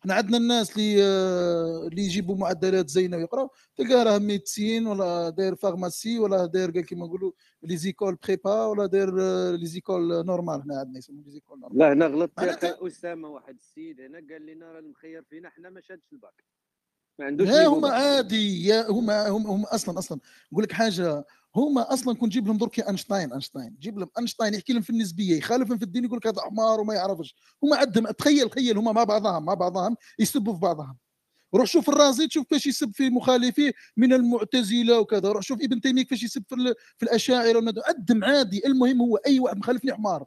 إحنا عندنا الناس اللي آه، اللي يجيبوا معدلات زينة ويقراو تلقاه راه médecine ولا داير pharmacie ولا داير كيما نقولوا les écoles prépa ولا داير آه، les écoles normales. هنا عندنا يسموا les écoles normales. لا هنا غلط. يا معناتها- اسامه واحد السيد هنا قال لنا راه المخير فينا حنا ما شادش الباك. ما عندوش ها هما. عادي. يا هما هم هم أصلا أصلا. نقول لك حاجة هما أصلا كنت جيب لهم درك أينشتاين أينشتاين. جيب لهم أينشتاين يحكي لهم في النسبية يخالفهم في الدين يقول لك هذا حمار وما يعرفش. هما عندهم تخيل تخيل هما مع بعضهم مع بعضهم يسبوا في بعضهم. روح شوف الرازي تشوف كيفاش يسب في مخالفيه من المعتزلة وكذا. روح شوف ابن تيمية كيفاش يسب في, في الأشاعرة. عدم عادي. المهم هو أي واحد مخالفني حمار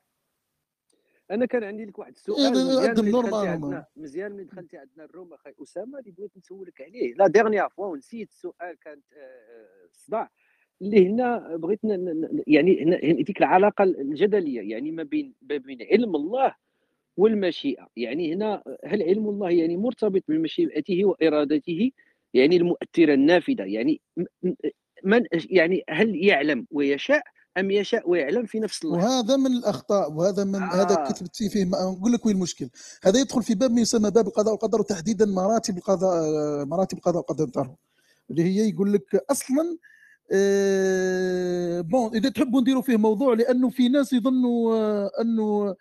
أنا كان عندي لك واحد السؤال عندهم ملي نورمال مزيان ملي دخلتي عندنا الروم. أخي أسامة اللي بغيت نسولك عليه. لا ديرنيير فوا ونسيت السؤال كانت آه، الصداع اللي هنا بغيت يعني هنا ديك العلاقة الجدلية يعني ما بين ما بين علم الله والمشيئة. يعني هنا هل علم الله يعني مرتبط بمشيئته وإرادته؟ يعني المؤثرة النافذة. يعني من يعني هل يعلم ويشاء أم يشاء ويعلم في نفس اللحظه وهذا من الأخطاء وهذا من آه. هذا كتبت فيه نقول لك وين المشكل. هذا يدخل في باب ما يسمى باب القضاء والقدر وتحديدا مراتب القضاء مراتب القضاء والقدر اللي هي يقول لك أصلا آه، بون إذا تحبوا نديروا فيه موضوع لأنه في ناس يظنوا آه، أنه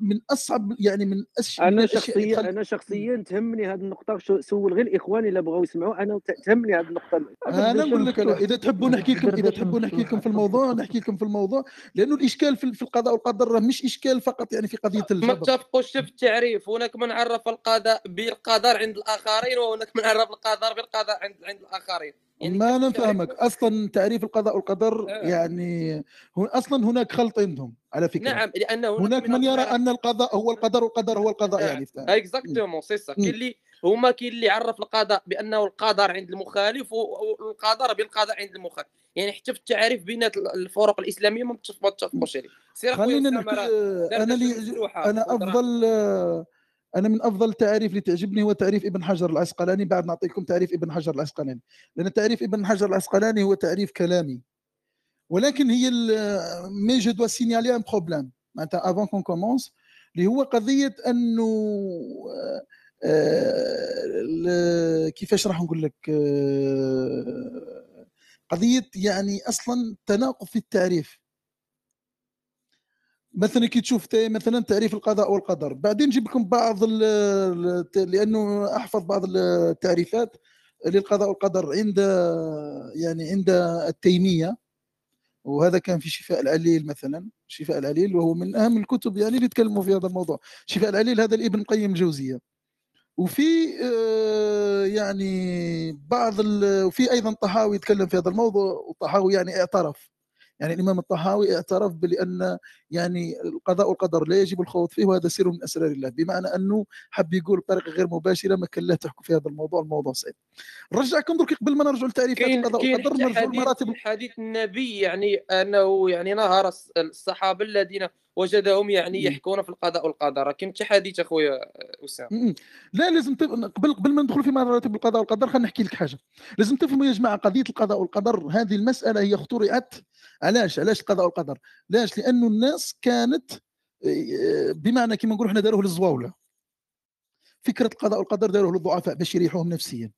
من أصعب يعني من أش... أنا اللي شخصيا أنا شخصيا تهمني هذه النقطة شو- سول غير الاخوان الا بغاو يسمعوا أنا تهمني هذه النقطة. أنا نقول لك إذا تحبوا نحكي لكم إذا تحبوا نحكي لكم في الموضوع نحكي لكم في الموضوع لأنه الإشكال في في القضاء والقدر راه مش إشكال فقط يعني في قضية ما الجبر. اتفقوش في التعريف هناك من عرف القضاء بالقدر عند الآخرين وهناك من عرف القدر بالقضاء عند عند الآخرين يعني ما أنا؟ فاهمك أصلا تعريف القضاء والقدر آه. يعني هو أصلا هناك خلط عندهم على فكرة نعم لأن هناك من يرى أن القضاء هو القدر والقدر هو القضاء آه. يعني؟ exactement c'est ça. كاين اللي هما كاين اللي عرف القضاء بأنه القدر عند المخالف والقدر بالقضاء عند المخالف يعني حتى في التعريف بين الفرق الإسلامية ما متفق- ما تتفقوش عليه خلينا أنا دردشة لي مفتوحة. أنا أفضل أنا من أفضل التعريف اللي تعجبني هو تعريف ابن حجر العسقلاني. بعد نعطيكم تعريف ابن حجر العسقلاني. لأن تعريف ابن حجر العسقلاني هو تعريف كلامي. ولكن هي mais je dois signaler un problème معناتها avant qu'on commence اللي هو قضية أنه آه، آه، كيفاش راح نقول لك آه، قضية يعني أصلا تناقض في التعريف. مثلا كي تشوف مثلا تعريف القضاء والقدر. بعدين نجيب لكم بعض لأنه أحفظ بعض التعريفات للقضاء والقدر عند يعني عند التيمية. وهذا كان في شفاء العليل مثلا شفاء العليل وهو من أهم الكتب يعني اللي يتكلموا في هذا الموضوع. شفاء العليل هذا الابن القيم الجوزية. وفي آه، يعني بعض وفي أيضا طحاوي يتكلم في هذا الموضوع وطحاوي يعني اعترف. يعني الإمام الطحاوي اعترف بان يعني القضاء والقدر لا يجب الخوض فيه وهذا سر من أسرار الله. بمعنى أنه حب يقول بطريقة غير مباشرة ما كان لا تحكوا في هذا الموضوع الموضوع صعب نرجعكم درك قبل ما نرجعوا لتعريفات القضاء والقدر نرجعوا حديث لمراتب حديث النبي يعني أنه يعني نهر الص- الصحابة الذين وجدهم يعني. يحكون في القضاء والقدر. حتى حديث أخويا أسامة؟ م-م. لا لازم تف... قبل قبل ما ندخل في مراتب القضاء والقدر خلينا نحكي لك حاجة. لازم تفهموا يا جماعة قضية القضاء والقدر هذه المسألة هي اخترعت. علاش؟ علاش القضاء والقدر؟ لاش لأنه الناس كانت آه، بمعنى كما نقولوا إحنا داروه للزواولة. فكرة القضاء والقدر داروه للضعفاء باش يريحوهم نفسيا.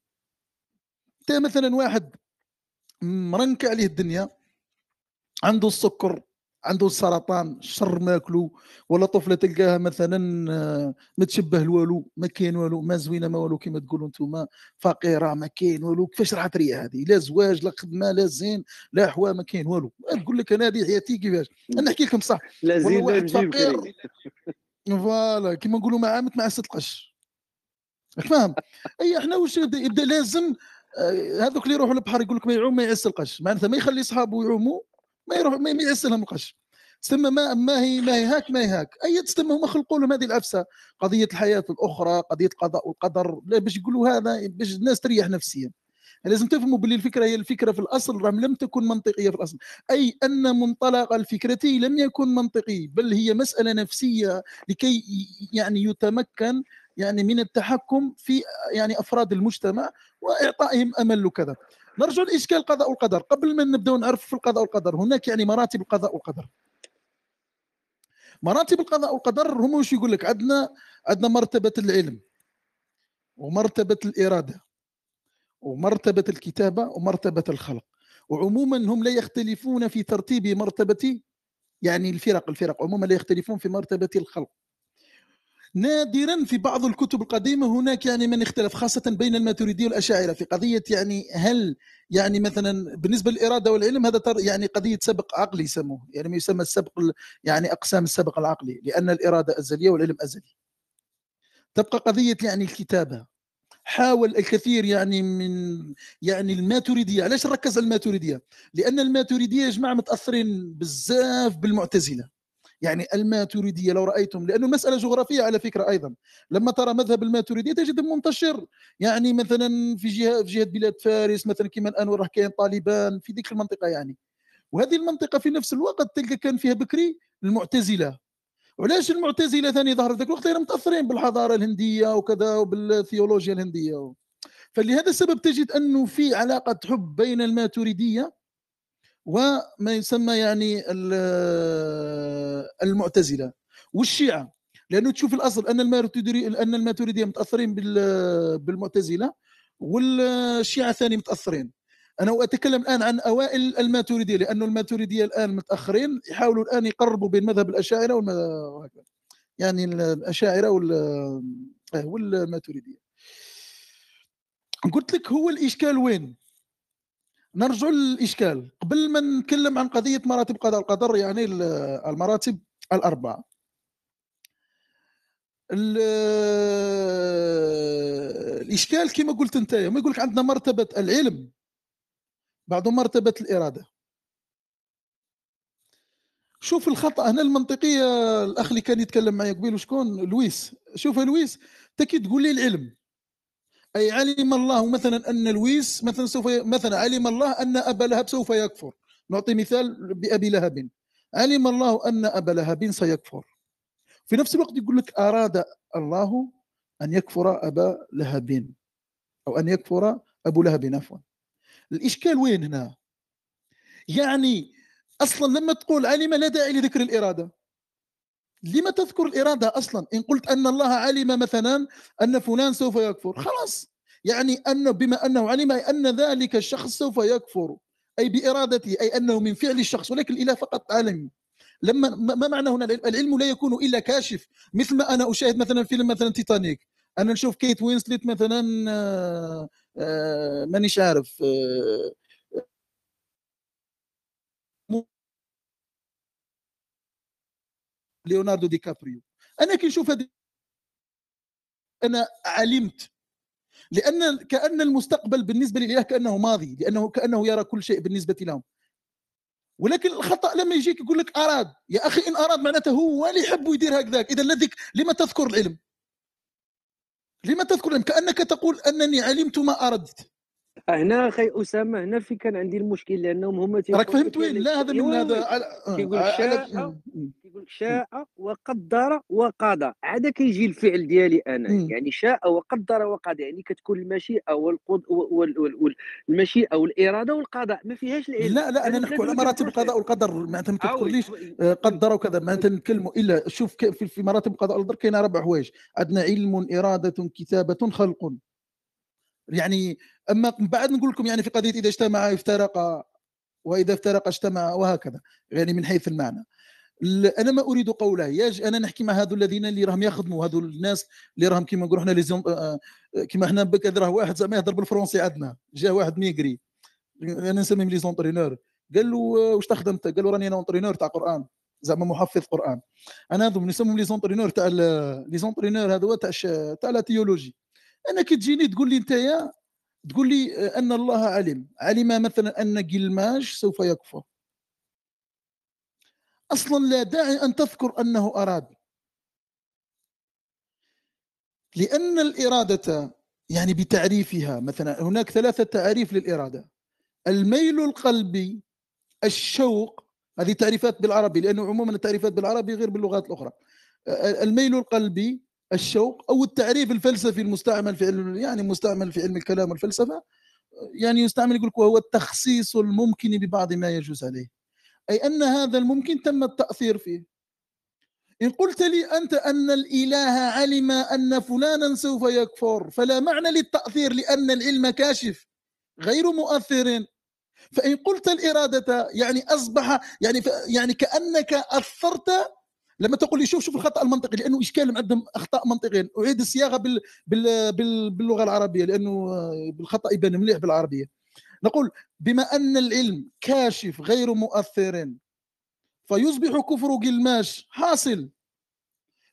انت مثلا واحد مرنكع عليه الدنيا عنده السكر عنده السرطان شر ماكلو ولا طفله تلقاها مثلا آه، ما تشبه الوالو ما كاين والو ما زوينة ما والو كما تقولوا أنتم فقيرة ما كاين والو كيفاش راح تريح هذه؟ لا زواج لا خدمة لا زين لا حوا ما كاين والو. تقول لك أنا هذه حياتي كيفاش؟ أنا نحكي لكم صح. لا واحد نجيب فقير. فوالا كما نقولوا مع عامة مع ست قش فاهم؟ أي إحنا واش يبدا, لازم آه، هذوك اللي يروحوا للبحر يقول لك ما يعوم ما يعس القش. معناتها ما يخلي صحابه يعوموا ما يروح ما ما يعس لهم القش. تسمى ما ما هي ما هي هاك ما هي هاك. أي تسمى هما خلقوا لهم هذه العفسه قضية الحياة الأخرى قضية القضاء والقدر باش يقولوا هذا باش الناس تريح نفسيا. لازم تفهموا باللي الفكرة هي الفكرة في الأصل راه لم تكن منطقية في الأصل. أي أن منطلق الفكرة لم يكن منطقي بل هي مسألة نفسية لكي يعني يتمكن يعني من التحكم في يعني أفراد المجتمع وإعطائهم أمل وكذا. نرجع لإشكال القضاء والقدر قبل ما نبداو نعرف في القضاء والقدر هناك يعني مراتب القضاء والقدر مراتب القضاء والقدر هم وش يقول لك؟ عندنا عندنا مرتبة العلم ومرتبة الإرادة ومرتبة الكتابة ومرتبة الخلق. وعموما هم لا يختلفون في ترتيب مرتبة يعني الفرق الفرق عموما لا يختلفون في مرتبة الخلق. نادرا في بعض الكتب القديمة هناك يعني من اختلف خاصة بين الماتريدية والأشاعرة. في قضية يعني هل يعني مثلا بالنسبة للإرادة والعلم هذا يعني قضية سبق عقلي يسموه. يعني ما يسمى السبق يعني أقسام السبق العقلي لأن الإرادة أزلية والعلم أزلي. تبقى قضية يعني الكتابة. حاول الكثير يعني من يعني الماتريدية. علاش نركز على الماتريدية؟ لأن الماتريدية يا جماعة متأثرين بزاف بالمعتزلة. يعني الماتريدية لو رأيتم لأنه المساله جغرافية على فكرة أيضا. لما ترى مذهب الماتريدية تجد منتشر. يعني مثلا في جهة في جهة بلاد فارس مثلا كما الآن راه كاين طالبان في ديك المنطقة يعني. وهذه المنطقة في نفس الوقت تلقى كان فيها بكري المعتزلة. وعلاش المعتزلة ثاني ظهرت ذاك الوقت؟ متأثرين بالحضارة الهندية وكذا وبالثيولوجيا الهندية. فلهذا السبب تجد أنه في علاقة حب بين الماتريدية وما يسمى يعني المعتزلة. والشيعة لأنه تشوف الأصل أن الماتريديه أن الماتريدية متأثرين بالمعتزلة والشيعة ثاني متأثرين. أنا أتكلم الآن عن أوائل الماتريدية لأنه الماتريدية الآن متأخرين يحاولوا الآن يقربوا بين مذهب الأشاعرة وهكذا يعني الأشاعرة والماتريدية. قلت لك هو الإشكال وين؟ نرجع للإشكال. قبل ما نتكلم عن قضية مراتب قضاء القدر يعني المراتب الأربعة. الإشكال كما قلت أنت ما يقول لك عندنا مرتبة العلم بعد مرتبة الإرادة. شوف الخطأ هنا المنطقية الأخ اللي كان يتكلم معي قبيل وشكون؟ لويس. شوف لويس أنت تقول لي العلم أي علم الله مثلا أن لويس مثلا سوف مثلا علم الله أن أبا لهب سوف يكفر. نعطي مثال بأبي لهب. علم الله أن أبا لهب سيكفر. في نفس الوقت يقول لك أراد الله أن يكفر أبا لهب أو أن يكفر أبو لهب عفوا. الإشكال وين هنا؟ يعني أصلا لما تقول علم لا داعي لذكر الإرادة. لما تذكر الإرادة أصلا؟ إن قلت أن الله علم مثلا أن فلان سوف يكفر. خلاص. يعني أنه بما أنه علم أي أن ذلك الشخص سوف يكفر. أي بإرادته أي أنه من فعل الشخص ولكن الإله فقط علم. لما ما معنى هنا؟ العلم لا يكون إلا كاشف. مثل ما أنا أشاهد مثلا فيلم مثلا تيتانيك. أنا نشوف كيت وينسلت مثلا آه، آه، مانيش عارف آه، ليوناردو دي كابريو. أنا كي نشوف هذه أنا علمت. لأن كأن المستقبل بالنسبة للإله كأنه ماضي لأنه كأنه يرى كل شيء بالنسبة لهم. ولكن الخطأ لما يجيك يقول لك أراد. يا أخي إن أراد معناته هو اللي يحب يدير هكذاك. إذا لذيك لما تذكر العلم؟ لما تذكر العلم؟ كأنك تقول أنني علمت ما أردت. هنا أخي أسامة هنا في كان عندي المشكل لأنهم هما راك فهمت وين؟ لا هذا من هذا كيقول شاء كيقول شاء وقدر وقضى. عاد كيجي الفعل ديالي أنا يعني شاء وقدر وقضى يعني كتكون المشيئة والقد والمشيئه والإرادة والقضاء ما فيهاش العلم. لا لا أنا نحكي على مراتب القضاء والقدر. معناتها ما تقوليش آه، قدر وكذا. معناتها نتكلموا إلا شوف في مراتب القضاء والقدر كاين أربع حوايج. عندنا علم إرادة كتابة خلق. يعني أما بعد نقول لكم يعني في قضية إذا اجتمع افترق وإذا افترق اجتمع وهكذا يعني من حيث المعنى. أنا ما أريد قوله ياج أنا نحكي مع هذو الذين اللي راهم يخدموا هذو الناس اللي راهم كيما نقولوا لي آه، كيما إحنا بكري راه واحد زعما يهضر بالفرنسي عندنا جا واحد émigré أنا نسميهم les entraîneurs قال له واش تخدم قال له راني أنا entraîneur تاع قرآن زعما محفظ قرآن. أنا نسميهم les entraîneurs تاع les entraîneurs هذو تاع تاع la théologie. أنا كي تجيني تقول لي انت تقول لي أن الله علم علم مثلا أن جلماش سوف يكفر. أصلا لا داعي أن تذكر أنه اراد لأن الإرادة يعني بتعريفها مثلا هناك ثلاثة تعريف للإرادة. الميل القلبي الشوق هذه تعريفات بالعربي لأنه عموما التعريفات بالعربي غير باللغات الأخرى. الميل القلبي الشوق أو التعريف الفلسفي المستعمل في علم يعني مستعمل في علم الكلام والفلسفة يعني يستعمل يقول لك وهو التخصيص الممكن ببعض ما يجوز عليه. أي أن هذا الممكن تم التأثير فيه. إن قلت لي أنت أن الإله علم أن فلانا سوف يكفر فلا معنى للتأثير لأن العلم كاشف غير مؤثر. فإن قلت الإرادة يعني أصبح يعني يعني كأنك أثرت لما تقول لي شوف شوف الخطأ المنطقي لأنه إشكال عندهم أخطاء منطقية أعيد الصياغة بال بال بال باللغة العربية لأنه بالخطأ يبان مليح بالعربية. نقول بما أن العلم كاشف غير مؤثر فيصبح كفر قلماش حاصل.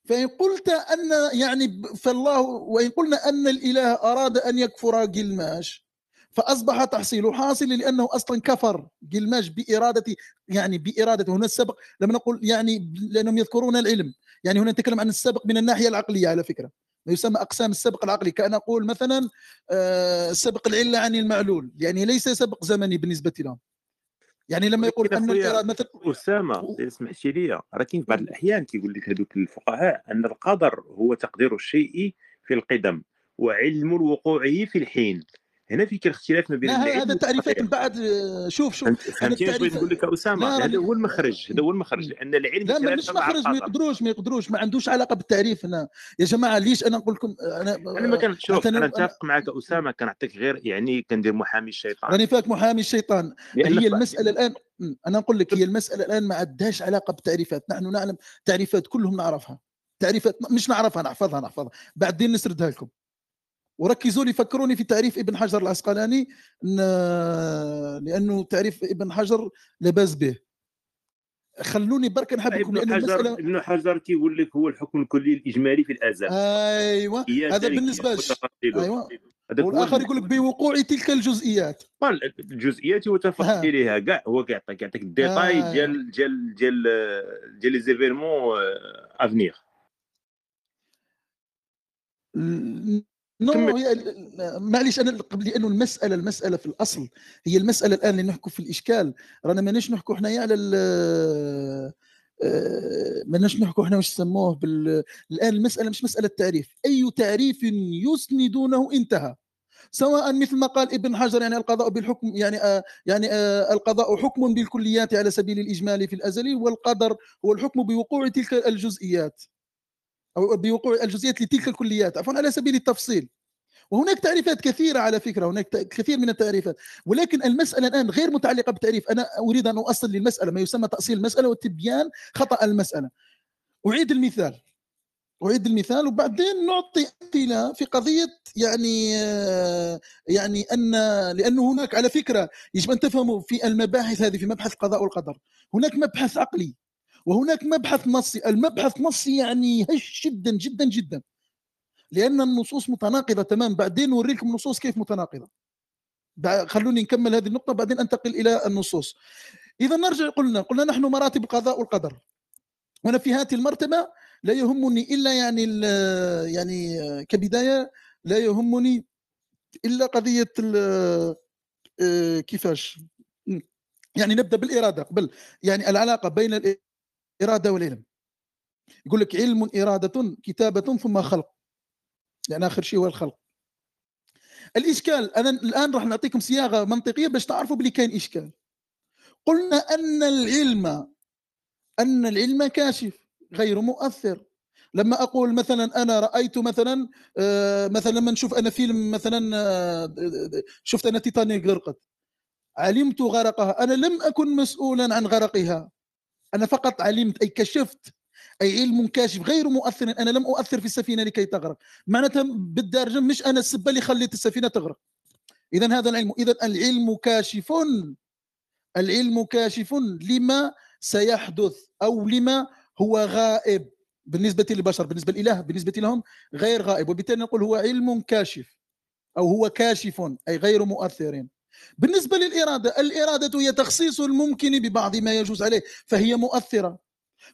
فإن قلت أن يعني فالله وإن قلنا أن الإله أراد أن يكفر قلماش فأصبح تحصيل حاصل لأنه أصلا كفر. قلماش بإرادة يعني بإرادة هنا السبق لما نقول يعني لأنهم يذكرون العلم. يعني هنا نتكلم عن السبق من الناحية العقلية على فكرة. ما يسمى أقسام السبق العقلي. كأن أقول مثلا آه، سبق العلة عن المعلول. يعني ليس سبق زمني بالنسبة لهم. يعني لما يقول أن القراءه مثلا أسامة اسمح لي راه كاين بعض الأحيان كيقول لك هذوك الفقهاء أن القدر هو تقدير الشيء في القدم وعلم وقوعه في الحين. هنا في اختلاف ما بين هذا التعريفات من بعد شوف شوف فهمتي اش بغيت نقول لك اسامه هذا هو المخرج هذا هو المخرج لأن العلم لا مش مخرج ما يقدروش ما يقدروش ما عندوش علاقة بالتعريف هنا. يا جماعة ليش أنا نقول لكم أنا أنا ما كنشوف أنا نتفق معك اسامه كنعطيك غير يعني كندير محامي الشيطان. راني فاك محامي الشيطان. هي المسألة الان أنا نقول لك هي المسألة الآن ما عندهاش علاقة بالتعريفات. نحن نعلم تعريفات كلهم نعرفها. تعريفات مش نعرفها نحفظها نحفظها. بعدين نسردها لكم. وركزوا لي فكروني في تعريف ابن حجر العسقلاني لأنه تعريف ابن حجر لباس به. خلوني برك نحبكم لأن المسألة ابن حجر كيقول لك هو الحكم الكلي الإجمالي في الأزل. أيوه هذا بالنسبة أيوه. والآخر يقول لك بوقوع تلك الجزئيات. الجزئيات وتفاصيلها كاع هو كيعطيك يعطيك الديتاي آه. ديال ديال ديال ديال les événements à venir. non معليش أنا قبل لأنه المسألة المسألة في الأصل هي المسألة الآن اللي نحكوا في الإشكال. رانا ماناش نحكوا حنايا على آه، ماناش نحكوا حنا واش سموه بال... الآن المسألة مش مسألة تعريف أي تعريف يسندونه انتهى. سواء مثل ما قال ابن حجر يعني القضاء بالحكم يعني آه يعني آه القضاء حكم بالكليات على سبيل الإجمال في الازل والقدر هو الحكم بوقوع تلك الجزئيات. أو بوقوع الجزئيات لتلك الكليات. عفوا على سبيل التفصيل؟ وهناك تعريفات كثيرة على فكرة هناك كثير من التعريفات. ولكن المسألة الآن غير متعلقة بالتعريف أنا أريد أن أؤصل للمسألة ما يسمى تأصيل المسألة وتبيان خطأ المسألة. أعيد المثال. أعيد المثال وبعدين نعطي أمثلة في قضية يعني يعني أن لأنه هناك على فكرة يجب أن تفهموا في المباحث هذه في مبحث القضاء والقدر هناك مبحث عقلي. وهناك مبحث نصي المبحث نصي يعني هش جدا جدا جدا. لأن النصوص متناقضة تمام بعدين نوري لكم النصوص كيف متناقضة. خلوني نكمل هذه النقطة بعدين أنتقل إلى النصوص. إذا نرجع قلنا قلنا نحن مراتب القضاء والقدر وأنا في هذه المرتبة لا يهمني إلا يعني يعني كبداية لا يهمني إلا قضية آه، كيفاش؟ يعني نبدأ بالإرادة قبل. يعني العلاقة بين إرادة والعلم يقول لك علم إرادة كتابة ثم خلق. يعني آخر شيء هو الخلق. الإشكال أنا الآن راح نعطيكم صياغة منطقية باش تعرفوا بلي كاين إشكال. قلنا أن العلم أن العلم كاشف غير مؤثر. لما أقول مثلا أنا رأيت مثلا آه، مثلا لما نشوف أنا فيلم مثلا آه، شفت أنا تيتانيك غرقت. علمت غرقها. أنا لم أكن مسؤولا عن غرقها. أنا فقط علمت أي كشفت أي علم كاشف غير مؤثر أنا لم أؤثر في السفينة لكي تغرق. معناتها بالدارجه مش أنا السبة اللي خليت السفينة تغرق. اذا هذا العلم. اذا العلم كاشف. العلم كاشف. لما سيحدث أو لما هو غائب بالنسبة للبشر بالنسبة للإله بالنسبة لهم غير غائب. وبالتالي نقول هو علم كاشف أو هو كاشف أي غير مؤثر. بالنسبة للإرادة الإرادة هي تخصيص الممكن ببعض ما يجوز عليه فهي مؤثرة.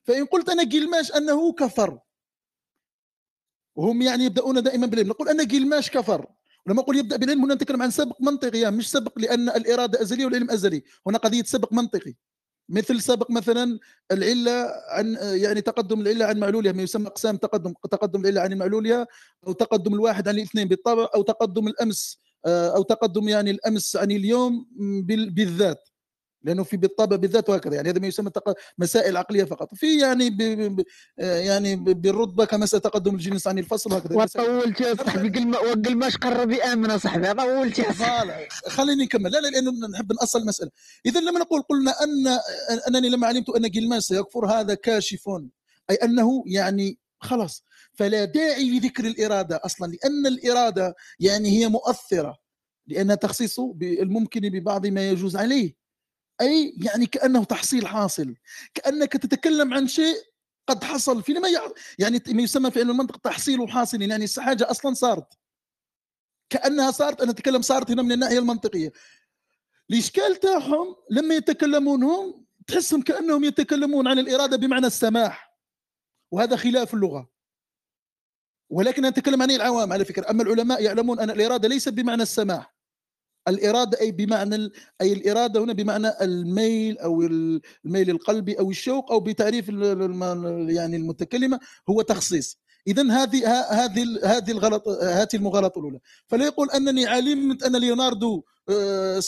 فإن قلت أنا جلماش أنه كفر وهم يعني يبدأون دائما بالعلم نقول أن جلماش كفر. ولما أقول يبدأ بالعلم هنا نتكلم عن سبق منطقي مش سبق لأن الإرادة أزلية والعلم أزلي. هنا قضية سبق منطقي. مثل سبق مثلا العلة عن يعني تقدم العلة عن معلولها ما يسمى أقسام تقدم تقدم العلة عن معلولها أو تقدم الواحد عن الاثنين بالطبع أو تقدم الأمس أو تقدم يعني الأمس عن اليوم بالذات. لأنه في بالطبع بالذات وهكذا. يعني هذا ما يسمى مسائل عقلية فقط. في يعني ب ب يعني بالرتبة كمساله تقدم الجنس عن الفصل هكذا وطولت يا صاحبي قل ما وقل ما قرب يامن يا صاحبي طولت يا صاحبي. خليني نكمل. لا لا لأنه نحب نأصل المسألة. اذا لما نقول قلنا أن أنني لما علمت أن جلمان سيكفر هذا كاشف أي أنه يعني خلاص. فلا داعي لذكر الإرادة أصلا لأن الإرادة يعني هي مؤثرة لأنها تخصيص الممكن ببعض ما يجوز عليه. أي يعني كأنه تحصيل حاصل كأنك تتكلم عن شيء قد حصل. في يعني ما يسمى في علم المنطق تحصيل حاصل يعني الحاجة أصلا صارت. كأنها صارت أنا أتكلم صارت هنا من الناحية المنطقية. الإشكال تاعهم لما يتكلمون هم تحسهم كأنهم يتكلمون عن الإرادة بمعنى السماح وهذا خلاف اللغة. ولكن نتكلم عن العوام على فكرة. أما العلماء يعلمون أن الإرادة ليست بمعنى السماح. الإرادة أي بمعنى أي الإرادة هنا بمعنى الميل أو الميل القلبي أو الشوق أو بتعريف يعني المتكلمة هو تخصيص. إذا هذه هذه هذه الغلط هذه المغالطة الأولى. فلا يقول أنني علمت أن ليوناردو آه،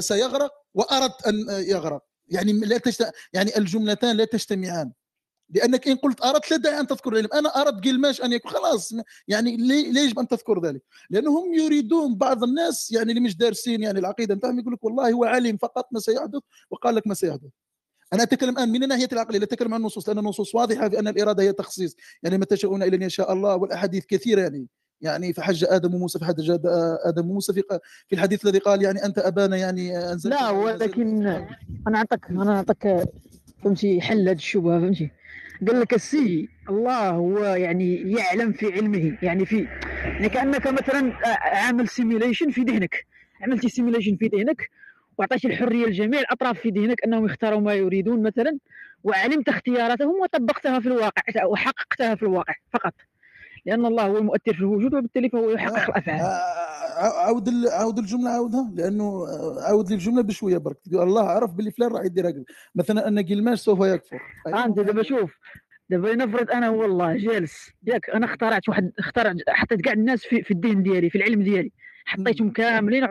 سيغرق وأردت أن يغرق. يعني لا تشت... يعني الجملتان لا تجتمعان. لأنك إن قلت أردت لا داعي أن تذكر العلم أنا أردت قلماش أن يكون. خلاص يعني ليه يجب أن تذكر ذلك؟ لانهم يريدون بعض الناس يعني اللي مش دارسين يعني العقيدة نتاعهم يقول لك والله هو علم فقط ما سيحدث وقال لك ما سيحدث. أنا أتكلم الآن من الناحيه العقليه لا أتكلم عن النصوص لأن النصوص واضحة بان الإرادة هي تخصيص يعني ما تشاءون الا أن يشاء الله والأحاديث كثيرة يعني. يعني فحج آدم وموسى فحج آدم وموسى في في الحديث الذي قال يعني أنت أبانا يعني أنزلت لا ولكن أنا اعطيك أنا أعطيك فهمتي حل هذه الشبهة فهمتي؟ قال لك السي الله هو يعني يعلم في علمه. يعني في يعني كأنك مثلا عامل simulation في ذهنك. عملتي سيميليشن في ذهنك وأعطيت الحرية لجميع الأطراف في ذهنك أنهم يختاروا ما يريدون مثلا وعلمت اختياراتهم وطبقتها في الواقع وحققتها في الواقع فقط. لأن الله هو المؤثر في الوجود وبالتالي فهو يحقق آه، الأفعال. آه، عاود عاود الجملة عاودها لأنه عاود لي الجملة بشوية برك. الله عرف باللي فلان راح يدير هكذا مثلا أن جيلماش سوف يكفر. أيوة. أنت دابا شوف دابا نفرض أنا والله جالس ياك أنا اخترعت واحد اخترع حطيت كاع الناس في, في الدين ديالي في العلم ديالي. حطيتهم كاملين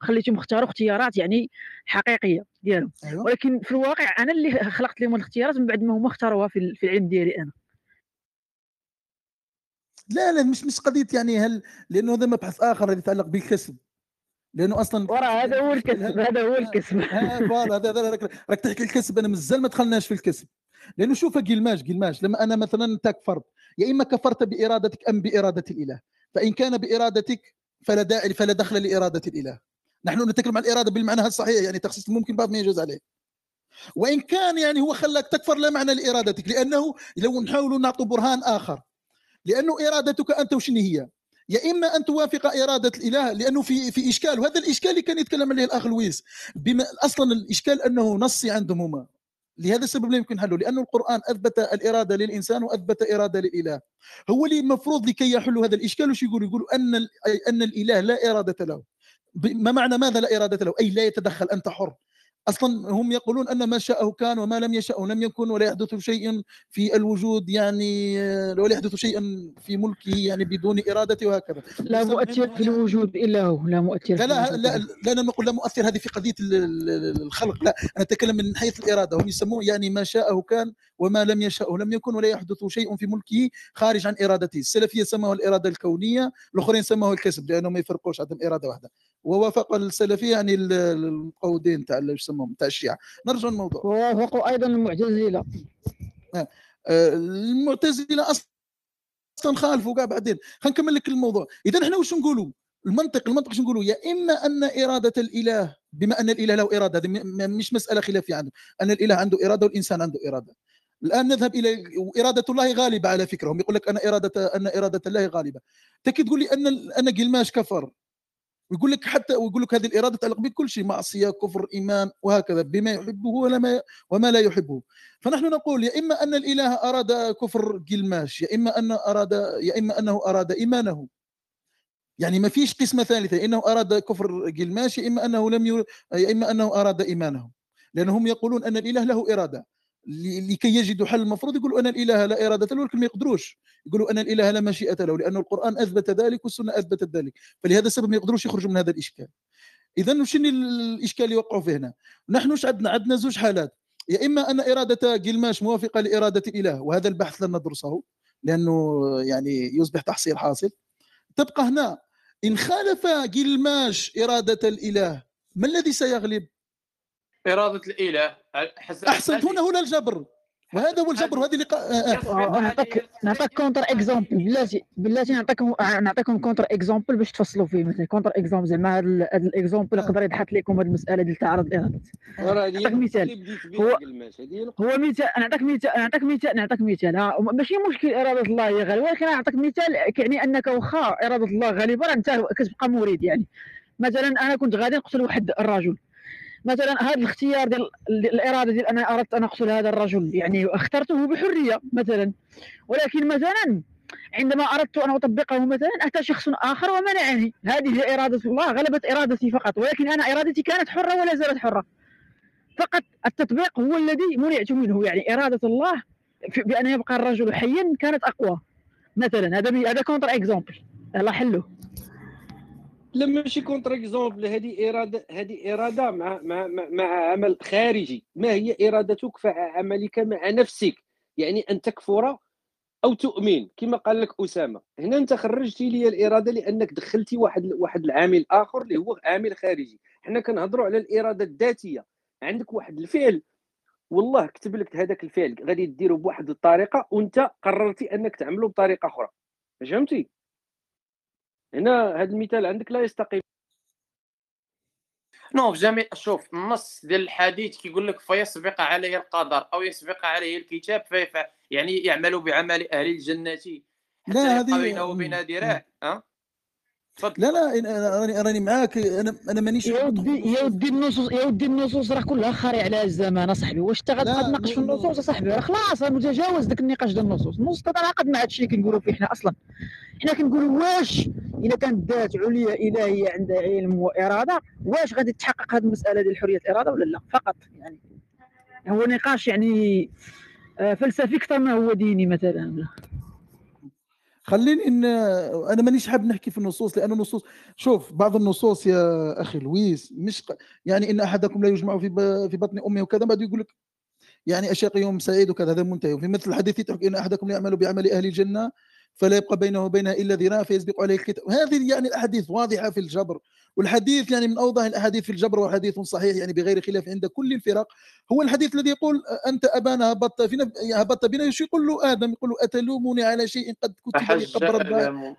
وخليتهم اختاروا اختيارات يعني حقيقية ديالهم. أيوة. ولكن في الواقع أنا اللي خلقت لهم الاختيارات من بعد ما هما اختاروها في, في العلم ديالي أنا. لا لا مش مش قضية يعني هل لأنه هذا مبحث آخر يتعلق بالكسب. لأنه أصلا ورا هذا هو الكسب هذا هو الكسب. فوالا هذا راك تحكي الكسب أنا مازال ما دخلناش في الكسب. لأنه شوف قلماش قلماش لما أنا مثلا تكفرت يا إما كفرت بإرادتك أم بإرادة الإله. فإن كان بإرادتك فلا داعي فلا دخل لإرادة الإله. نحن نتكلم عن الاراده بالمعنى الصحيح يعني تخصيص ممكن بعض ما يجوز عليه. وإن كان يعني هو خلاك تكفر لا معنى لإرادتك لأنه لو نحاول نعطي برهان آخر لأنه إرادتك أنت وشنو هي؟ يا إما أن توافق إرادة الإله لأنه في في إشكال وهذا الإشكال اللي كان يتكلم عليه الأخ لويس بما أصلا الإشكال أنه نصي عندهم هما لهذا السبب لا يمكن حله لأن القرآن أثبت الإرادة للإنسان وأثبت إرادة للإله هو اللي المفروض لكي يحلوا هذا الإشكال وش يقول؟ يقولوا أن أن الإله لا إرادة له. ما معنى ماذا لا إرادة له؟ أي لا يتدخل أنت حر. أصلا هم يقولون أن ما شاءه كان وما لم يشاء لم يكن ولا يحدث شيء في الوجود يعني ولا يحدث شيء في ملكه يعني بدون ارادته وهكذا. لا مؤثر في الوجود إلا هو لا مؤثر لا لا لا, لا أنا نقول لا مؤثر هذه في قضية الخلق لا أنا أتكلم من حيث الإرادة. هم يسموه يعني ما شاءه كان وما لم يشاء لم يكن ولا يحدث شيء في ملكه خارج عن إرادته. السلفية سموه الإرادة الكونية الأخرين سموه الكسب لأنهم ما يفرقوش عندهم إرادة واحدة. ووافق السلفية يعني المقودين تاع يسموهم تاع الشيعه نرجع للموضوع. ووافقوا أيضا المعتزلة. آه، المعتزلة أصلا خالفوا كاع بعدين. خلينا نكمل لك الموضوع. إذا إحنا واش نقولوا؟ المنطق المنطق شو نقولوا؟ يا إما أن إرادة الإله بما أن الإله له إرادة هذه مش مسألة خلافيه عنده أن الإله عنده إرادة والإنسان عنده إرادة. الآن نذهب إلى إرادة الله غالبة على فكرة. هم يقول لك أن اراده أن إرادة الله غالبة. تكي تقول لي ان أن قلماش كفر. ويقول لك حتى ويقول لك هذه الإرادة تتعلق بكل شيء معصية كفر إيمان وهكذا بما يحبه ولا وما لا يحبه. فنحن نقول يا إما أن الإله أراد كفر قلماش يا إما أن أراد يا إما أنه أراد إيمانه. يعني ما فيش قسمة ثالثة إنه أراد كفر قلماش يا إما أنه لم ير... يا إما أنه أراد إيمانه. لأنهم يقولون أن الإله له إرادة. لكي يجدوا حل المفروض يقولوا أن الإله لا إرادة له ولكن ما يقدروش. يقولوا أن الإله لا مشيئة له لأن القرآن أثبت ذلك والسنة أثبتت ذلك. فلهذا السبب ما يقدروش يخرجوا من هذا الإشكال. اذا وش الإشكال اللي وقعوا فيه هنا؟ نحن عندنا؟ عندنا زوج حالات. يا إما أن إرادة جلماش موافقة لإرادة الاله وهذا البحث لن ندرسه لأنه يعني يصبح تحصيل حاصل. تبقى هنا إن خالف جلماش إرادة الإله ما الذي سيغلب؟ إرادة الإله. أحسنت هنا هنا الجبر. وهذا هو الجبر وهذه لا نعطيك نعطيك contre-exemple بلاتي بلاتي نعطيكم نعطيكم contre-exemple باش تفصلوا فيه. مثلا contre-exemple زعما هذا ال exemple يقدر يضحك لكم هذه المسألة ديال تعارض الإرادة نعطيك مثال. هو هو مثال نعطيك مثال نعطيك مثال نعطيك مثال. ماشي مشكل إرادة الله هي غالبه ولكن نعطيك مثال يعني أنك واخا إرادة الله غالبا أنت كتبقى مريد يعني. مثلا أنا كنت غادي نقتل واحد الرجل. مثلا هذا الاختيار ديال الإرادة ديال أنا أردت أن أقتل هذا الرجل يعني اخترته بحرية مثلا. ولكن مثلا عندما أردت أن أطبقه مثلا أتى شخص آخر ومنعني. هذه هي إرادة الله غلبت إرادتي فقط. ولكن أنا إرادتي كانت حرة ولا زالت حرة. فقط التطبيق هو الذي منعت منه. يعني إرادة الله بأن يبقى الرجل حيا كانت أقوى. مثلا هذا هذا contre-exemple الله حلو لا ماشي contre-exemple هذه إرادة هذه إرادة مع مع مع عمل خارجي. ما هي إرادتك في عملك مع نفسك؟ يعني أن تكفر أو تؤمن. كما قال لك أسامة. هنا أنت خرجتي لي الإرادة لأنك دخلتي واحد واحد العامل آخر اللي هو عامل خارجي. حنا كنهضروا على الإرادة الذاتية. عندك واحد الفعل. والله كتب لك هذاك الفعل. غادي ديره بواحد الطريقة وأنت قررتي أنك تعمله بطريقة أخرى. فهمتي؟ هنا هذا المثال عندك لا يستقيم. نو في جميع شوف النص ديال الحديث كيقول لك فيسبق عليه القدر أو يسبق عليه الكتاب فيفعل يعني يعمل بعمل أهل الجنة لا هذه بينه وبين ذراع ها؟ لا لا راني راني معاك. أنا أنا مانيش يا ودي يا ودي النصوص يا ودي النصوص راه كلها خاري على الزمان أصاحبي. واش انت غتناقش في النصوص أصاحبي؟ راه خلاص متجاوز داك النقاش ديال النصوص. النصوص تتناقض مع هادشي اللي كنقولوا فيه حنا أصلا. حنا كنقولوا واش إلا كانت ذات عليا إلهية عندها علم وإرادة واش غادي تحقق هذه المسألة ديال حرية الاراده ولا لا؟ فقط يعني. هو نقاش يعني آه، فلسفي أكثر ما هو ديني مثلا. خليني إن أنا مانيش حاب نحكي في النصوص لأن النصوص شوف بعض النصوص يا أخي لويس مش يعني إن أحدكم لا يجمع في في بطن امه وكذا بعد يقول لك يعني أشياء يوم سعيد وكذا هذا منتهي. وفي مثل الحديث يترك إن أحدكم يعمل بعمل أهل الجنة فلا يبقى بينه وبينها إلا ذراع فيسبق عليه الكتاب. هذه يعني الأحاديث واضحة في الجبر. والحديث يعني من أوضح الأحاديث في الجبر وحديث صحيح يعني بغير خلاف عند كل الفرق. هو الحديث الذي يقول أنت أبانا هبطت فينا هبطت بنا يقول له آدم يقول له أتلومني على شيء قد كتب لي قبل ربنا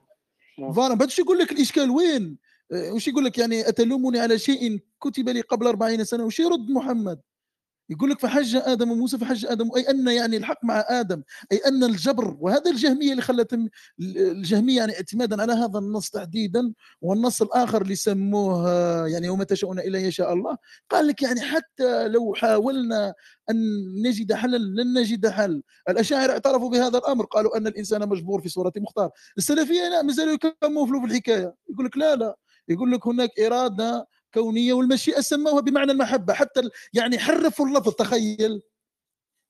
فوالا بعد يقول لك الإشكال وين؟ وش يقول لك يعني أتلومني على شيء كتب لي قبل 40 سنة؟ وش يرد محمد؟ يقول لك فحج آدم وموسى فحج آدم أي أن يعني الحق مع آدم أي أن الجبر. وهذا الجهمية اللي خلت الجهمية يعني اعتمادا على هذا النص تحديدا والنص الآخر اللي سموه يعني وما تشاءون الا يشاء الله. قال لك يعني حتى لو حاولنا أن نجد حلا لن نجد حل. الأشاعرة اعترفوا بهذا الأمر قالوا أن الإنسان مجبور في صورة مختار. السلفية لا مازالوا يكملوا في الحكاية. يقول لك لا لا. يقول لك هناك إرادة كونيه والمشيئة سموها بمعنى المحبة. حتى يعني حرفوا اللفظ تخيل.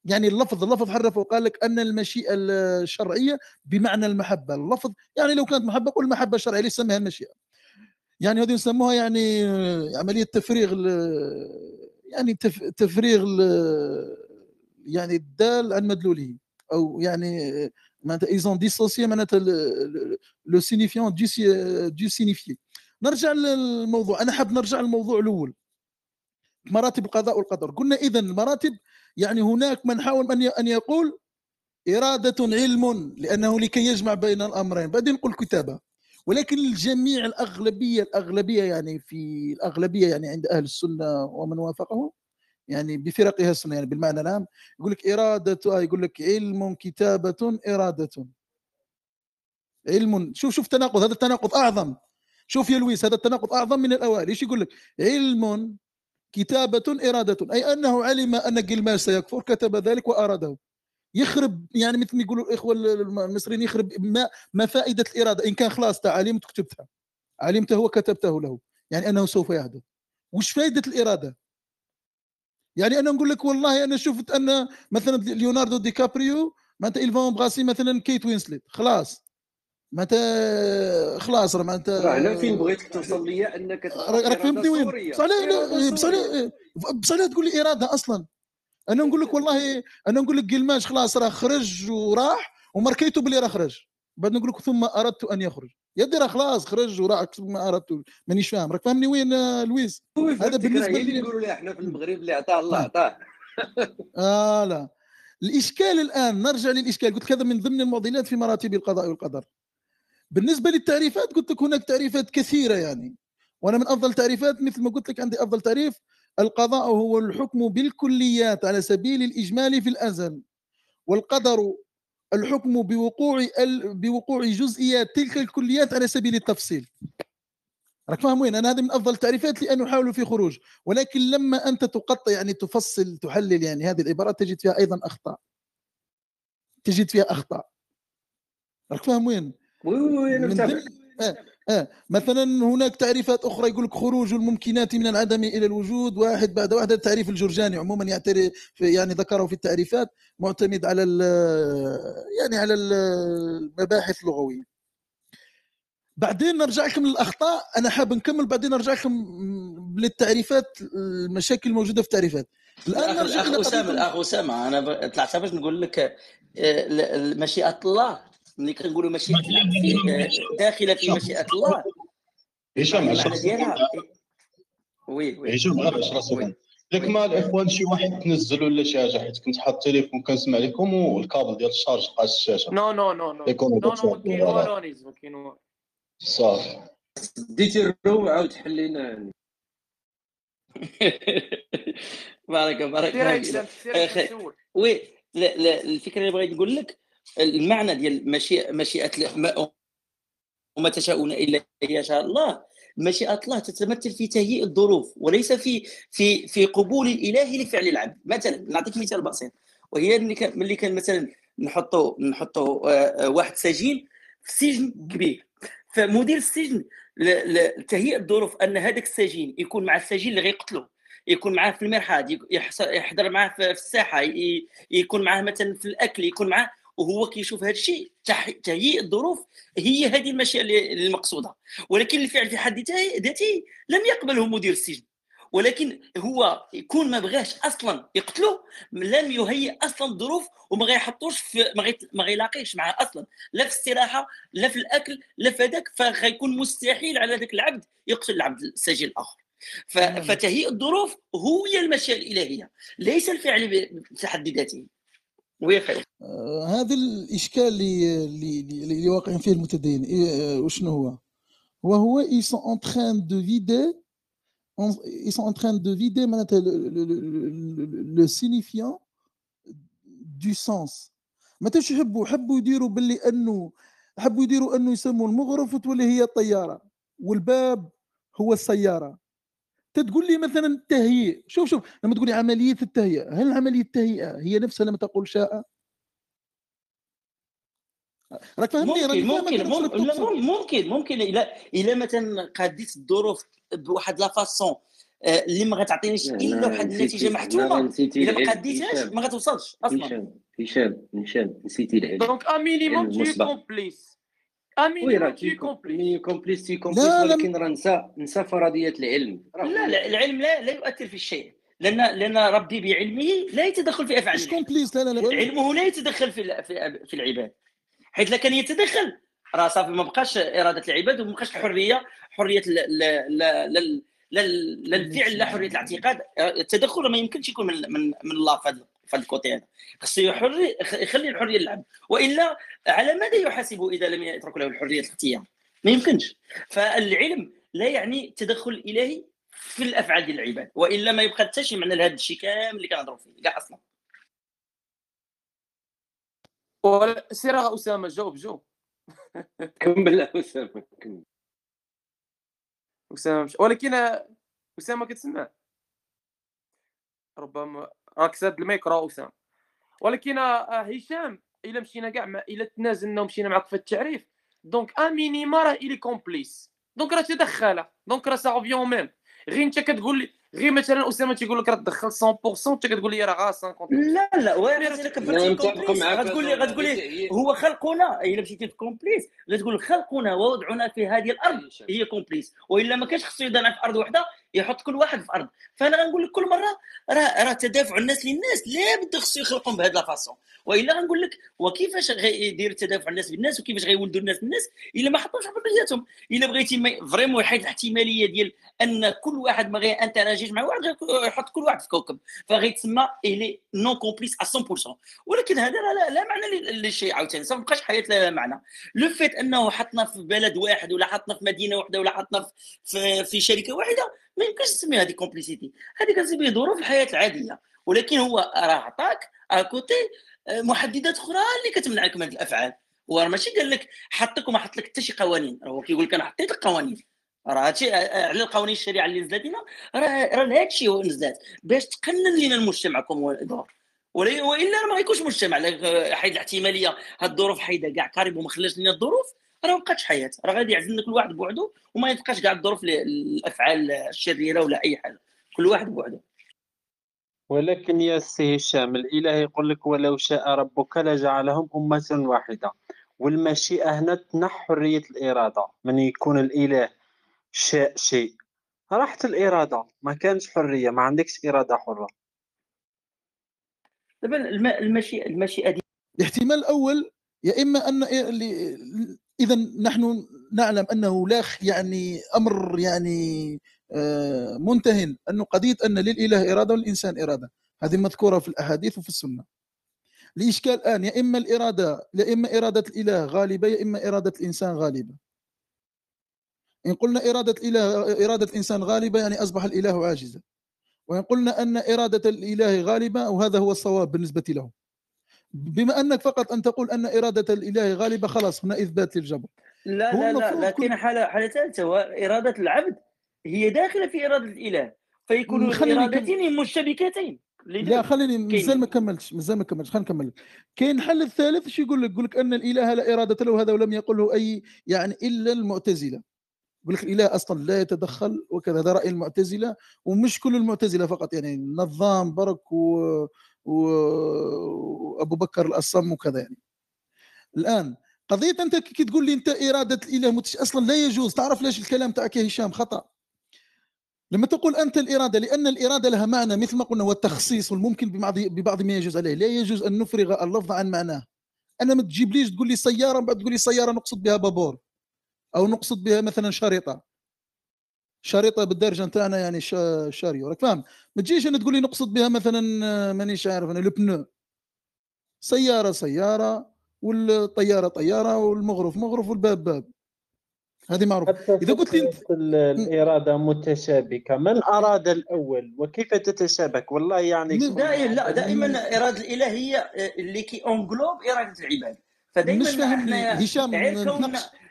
يعني اللفظ اللفظ حرفه وقال لك أن المشيئة الشرعية بمعنى المحبة. اللفظ يعني لو كانت محبة قل محبة شرعية ليس سميها المشيئة؟ يعني هذه يسموها يعني عملية تفريغ يعني تفريغ يعني الدال عن مدلوله أو يعني معناتها ils ont dissocié معناتها le signifiant du signifié نرجع للموضوع. أنا حاب نرجع للموضوع الأول. مراتب القضاء والقدر. قلنا اذا المراتب يعني هناك من حاول أن أن يقول إرادة علم لأنه لكي يجمع بين الأمرين. بعدين نقول كتابة. ولكن الجميع الأغلبية الأغلبية يعني في الأغلبية يعني عند أهل السنة ومن وافقهم يعني بفرقها السنة يعني بالمعنى العام يقول لك إرادة يقول لك علم كتابة إرادة. علم. شوف شوف تناقض. هذا التناقض أعظم. شوف يا لويس هذا التناقض أعظم من الأوائل. إيش يقول لك؟ علم كتابة إرادة أي أنه علم أن قلماش سيكفر كتب ذلك وأراده. يخرب يعني مثل ما يقولوا الإخوة المصريين يخرب ما, ما فائدة الإرادة. إن كان خلاص علمت كتبتها. علمته وكتبته له. يعني أنه سوف يحدث وش فائدة الإرادة؟ يعني أنا نقول لك والله أنا شفت أن مثلا ليوناردو دي كابريو معناتها il faut embrasser مثلا كيت وينسلت خلاص. معناتها خلاص راه معناتها هنا فين بغيتك توصل ليا أنك راك فهمتني وين؟ بصح لا بصح لا بصح لا تقول لي إرادة أصلا. أنا نقول لك والله أنا نقول لك جيلماش خلاص راه خرج وراح وماركيتو بلي راه خرج. بعد نقول لك ثم أردت أن يخرج. يا راه خلاص خرج وراح ثم أردت مانيش فاهم. راك فاهمني وين آه، لويس؟ هذا بالنسبة لي نقولوا لي إحنا في المغرب اللي عطاه الله عطاه آه لا. الإشكال الآن نرجع للإشكال. قلت لك هذا من ضمن المعضلات في مراتب القضاء والقدر. بالنسبة للتعريفات قلت لك هناك تعريفات كثيرة يعني. وأنا من أفضل التعريفات مثل ما قلت لك عندي أفضل تعريف القضاء هو الحكم بالكليات على سبيل الإجمال في الأزل. والقدر الحكم بوقوع بوقوع جزئيات تلك الكليات على سبيل التفصيل. راك فاهم وين؟ أنا هذه من أفضل التعريفات لأن أحاول في خروج. ولكن لما أنت تقطع يعني تفصل تحلل يعني هذه العبارات تجد فيها أيضا أخطاء. تجد فيها أخطاء. راك فاهم وين؟ وي وي أنا آه آه. مثلا هناك تعريفات أخرى يقول لك خروج الممكنات من العدم إلى الوجود واحد بعد واحد التعريف الجرجاني عموما يعترف يعني ذكره في التعريفات معتمد على يعني على المباحث اللغوية. بعدين نرجع لكم للأخطاء. أنا حاب نكمل بعدين نرجع لكم للتعريفات المشاكل الموجودة في التعريفات. الآن نرجع الاخ أسامة الاخ أسامة أنا طلعت باش نقول لك آه، مشيئة الله. ملي كنقولوا مشيئه في داخله في مشيئة الله. هشام ديالها oui oui. هشام غير 10 secondes لك ما الاخوان شي واحد تنزل ولا شي حاجة حيت كنت حاط التليفون كنسمع لكم والكابل ديال ال charge قاس الشاشة. non non non non. non non ما كاين كاين والو صافي. ديتي ال room عاود حلينا. بارك بارك الله oui لا لا الفكرة اللي بغيت نقول لك المعنى ديال مشيئه وما تشاءون إلا ان يشاء الله. مشيئة الله تتمثل في تهيئ الظروف وليس في في في قبول الإله لفعل العبد. مثلا نعطيك مثال بسيط. وهي ملي كان مثلا نحطوا نحطوا آه، آه، واحد سجين في سجن كبير. فمدير السجن ل- ل- تهيئ الظروف أن هذاك السجين يكون مع السجين اللي غيقتلوه يكون معاه في المرحاض يحضر معاه في الساحة يكون معاه مثلا في الأكل يكون معاه وهو كيشوف هذا الشيء. تهيئ الظروف هي هذه المشيئة المقصوده ولكن الفعل في حد ذاته- لم يقبله مدير السجن. ولكن هو يكون ما بغاش أصلا يقتله لم يهيئ أصلا الظروف وما غيحطوش في ما, غي... ما غيلاقيش معاه أصلا. لا في الاستراحه لا في الأكل لا في هذاك فغيكون مستحيل على ذاك العبد يقتل العبد السجين الآخر. ف... نعم. فتهيئ الظروف هي المشيئة الإلهية. ليس الفعل ب- في حد ذاته. وهي خير آه، هذا الإشكال اللي اللي واقعين فيه المتدين إيه، آه، وشنو هو؟ وهو ils sont en de vider en- ils sont en train de vider معناتها le signifiant du sens. ما تاش يحبوا حبوا يديروا باللي انه حبوا يديروا أنه يسموا المغرف وتولي هي الطيارة. والباب هو السيارة. تقول لي مثلا التهيئ شوف شوف لما تقول لي عملية التهيئة هل عملية التهيئة هي نفسها لما تقول شاء؟ راك فاهمني؟ راني ممكن ممكن ممكن تقصد. ممكن ممكن إلا إلا مثلا قاديت الظروف بواحد لا فاسون آه، اللي ما غتعطينيش إلا واحد النتيجه محتومة. إلا ما هشام، ما غتوصلش أصلا. هشام هشام هشام نسيتي العلم. دونك ان مينيموم tu وي راه مي كومبليس تي كومبليس لا، لا، ولكن راه نسى نسى فرضيات العلم لا لا العلم لا لا يؤثر في الشيء لأن لأن ربي بعلمه لا يتدخل في افعال مش. كومبليس لا لا لا علمه لا يتدخل في ال- في في العباد حيث لو كان يتدخل راه صافي ما بقاش اراده العباد وما بقاش الحريه حريه ال- ال- ال- ال- لا لا الفعل لا حريه الاعتقاد التدخل ما يمكنش يكون من من من الله في هذا في هذا الكوتي هذا خصو يحري يخلي الحرية للعبد وإلا على ماذا يحاسبه إذا لم يترك له الحرية الاختيار ما يمكنش. فالعلم لا يعني تدخل الهي في الأفعال ديال العباد. وإلا ما يبقى حتى شي معنى لهذا الشيء كامل اللي كنهضروا فيه كاع أصلا. سير أسامة جاوب جاوب. كمل أسامة. كمل أسامة مش... ولكن أسامة كتسمع. ربما راك ساد الميكرو اسامه ولكن آه، هشام إلا مشينا كاع إلا تنازلنا ومشينا معك في التعريف. donc un minima راه il est complice donc راه تدخل. donc راه ça revient au même غير أنت كتقول لي غير مثلا أسامة تيقول لك راه دخل 100% أنت كتقول لي راه غا 50 لا لا وأنا غتقول لي غتقول لي هو خلقنا. إلا مشيتي في complice غتقول خلقنا ووضعنا في هذه الأرض هي complice وإلا ما كانش خصو يضعنا في أرض واحدة يحط كل واحد في أرض. فأنا غنقول لك كل مرة راه راه تدافع الناس للناس لا بد خصو يخلقهم بهذه la façon وإلا غنقول لك وكيفاش غيدير تدافع الناس بالناس وكيفاش غيولدوا الناس بالناس إلا ما حطوش حرياتهم. إلا بغيتي vraiment يحيد الاحتمالية ديال أن كل واحد ما غيانتراجيش مع واحد يحط كل واحد في كوكب. فغيتسمى il est non complice 100% ولكن هذا لا, لا, معنى لل- للشيء عاوتاني. ما بقاش حياة لا معنى. le fait أنه حطنا في بلد واحد ولا حطنا في مدينة واحدة ولا حطنا في, في شركة واحدة ما يمكنش تسمي هذه complicité هذه كتسمي ظروف الحياة العادية. ولكن هو راه عطاك à côté محددات أخرى اللي كتمنعك من الأفعال. وراه ماشي قال لك حطك وما حط لك حتى شي قوانين. هو كيقول لك أنا حطيت لك قوانين راه هادشي على القوانين الشريعة اللي نزلت لنا راه راه هادشي هو نزلت باش تقنن لنا المجتمع comme ordre وإلا ما غيكونش مجتمع لا حيد الاحتمالية هاد الظروف حيدها كاع كاريب وما خلاش لنا الظروف. راه ما بقاتش حياة. راه غادي يعزلنا كل واحد بوحده وما يبقاش كاع الظروف ل- الأفعال الشريرة ولا أي حاجة. كل واحد بوحده ولكن يا سي هشام الإله يقول لك ولو شاء ربك لجعلهم أمة واحدة. والمشيئة هنا تنح حرية الإرادة. من يكون الإله شاء شيء. راحت الإرادة. ما كانش حرية. ما عندكش إرادة حرة. دابا الم- المشيئه المشيئة دي الاحتمال الأول يا إما أن اذا نحن نعلم أنه لا يعني أمر يعني آه، منتهٍ انه قضية أن للإله إرادة وللانسان إرادة. هذه مذكورة في الأحاديث وفي السنة. الإشكال الآن يا إما الإرادة يا إما إرادة الإله غالبة يا إما إرادة الإنسان غالبة. إن قلنا إرادة الإله إرادة الإنسان غالبة يعني أصبح الإله عاجزا. وإن قلنا أن إرادة الإله غالبة وهذا هو الصواب بالنسبة له. بما أنك فقط أن تقول أن إرادة الإله غالبة خلاص هنا إثبات للجبر لا لا لا لكن كل- حالة حاله ثالثه إرادة العبد هي داخلة في إرادة الإله. فيكون الارادتين مشتبكتين. لا خليني مازال. ما كملتش مازال ما كملتش. خلينا نكمل. كاين الحل الثالث شو يقول لك؟ يقول لك أن الإله لا إرادة له هذا ولم يقله أي يعني إلا المعتزلة. يقول لك الإله أصلا لا يتدخل وكذا هذا رأي المعتزلة ومش كل المعتزلة فقط يعني نظام برك و... وأبو بكر الأصم وكذا يعني. الآن قضية أنت كي تقول لي أنت إرادة الإله متش... أصلا لا يجوز. تعرف ليش الكلام تاعك يا هشام؟ خطأ. لما تقول أنت الإرادة لأن الإرادة لها معنى مثل ما قلنا والتخصيص والممكن ببعض ببعض ما يجوز عليه. لا يجوز أن نفرغ اللفظ عن معناه. أنا ما تجيبليش تقول لي سيارة بعد تقول لي سيارة نقصد بها بابور أو نقصد بها مثلا شريطة. شريطة بالدرجة نتاعنا يعني شا- شاريو. راك فاهم؟ ما تجيش أنا تقول لي نقصد بها مثلا آه، مانيش عارف أنا البنو سيارة سيارة والطيارة طيارة والمغرف مغرف والباب باب. هذه معروفة. إذا قلت لي أنت- فكرة ال- الإرادة متشابكة. من أراد الأول؟ وكيف تتشابك؟ والله يعني دائما. لا دائما اراده الاله هي اللي كي اونغلوب إرادة العباد. فدائما مش فاهم إحنا هشام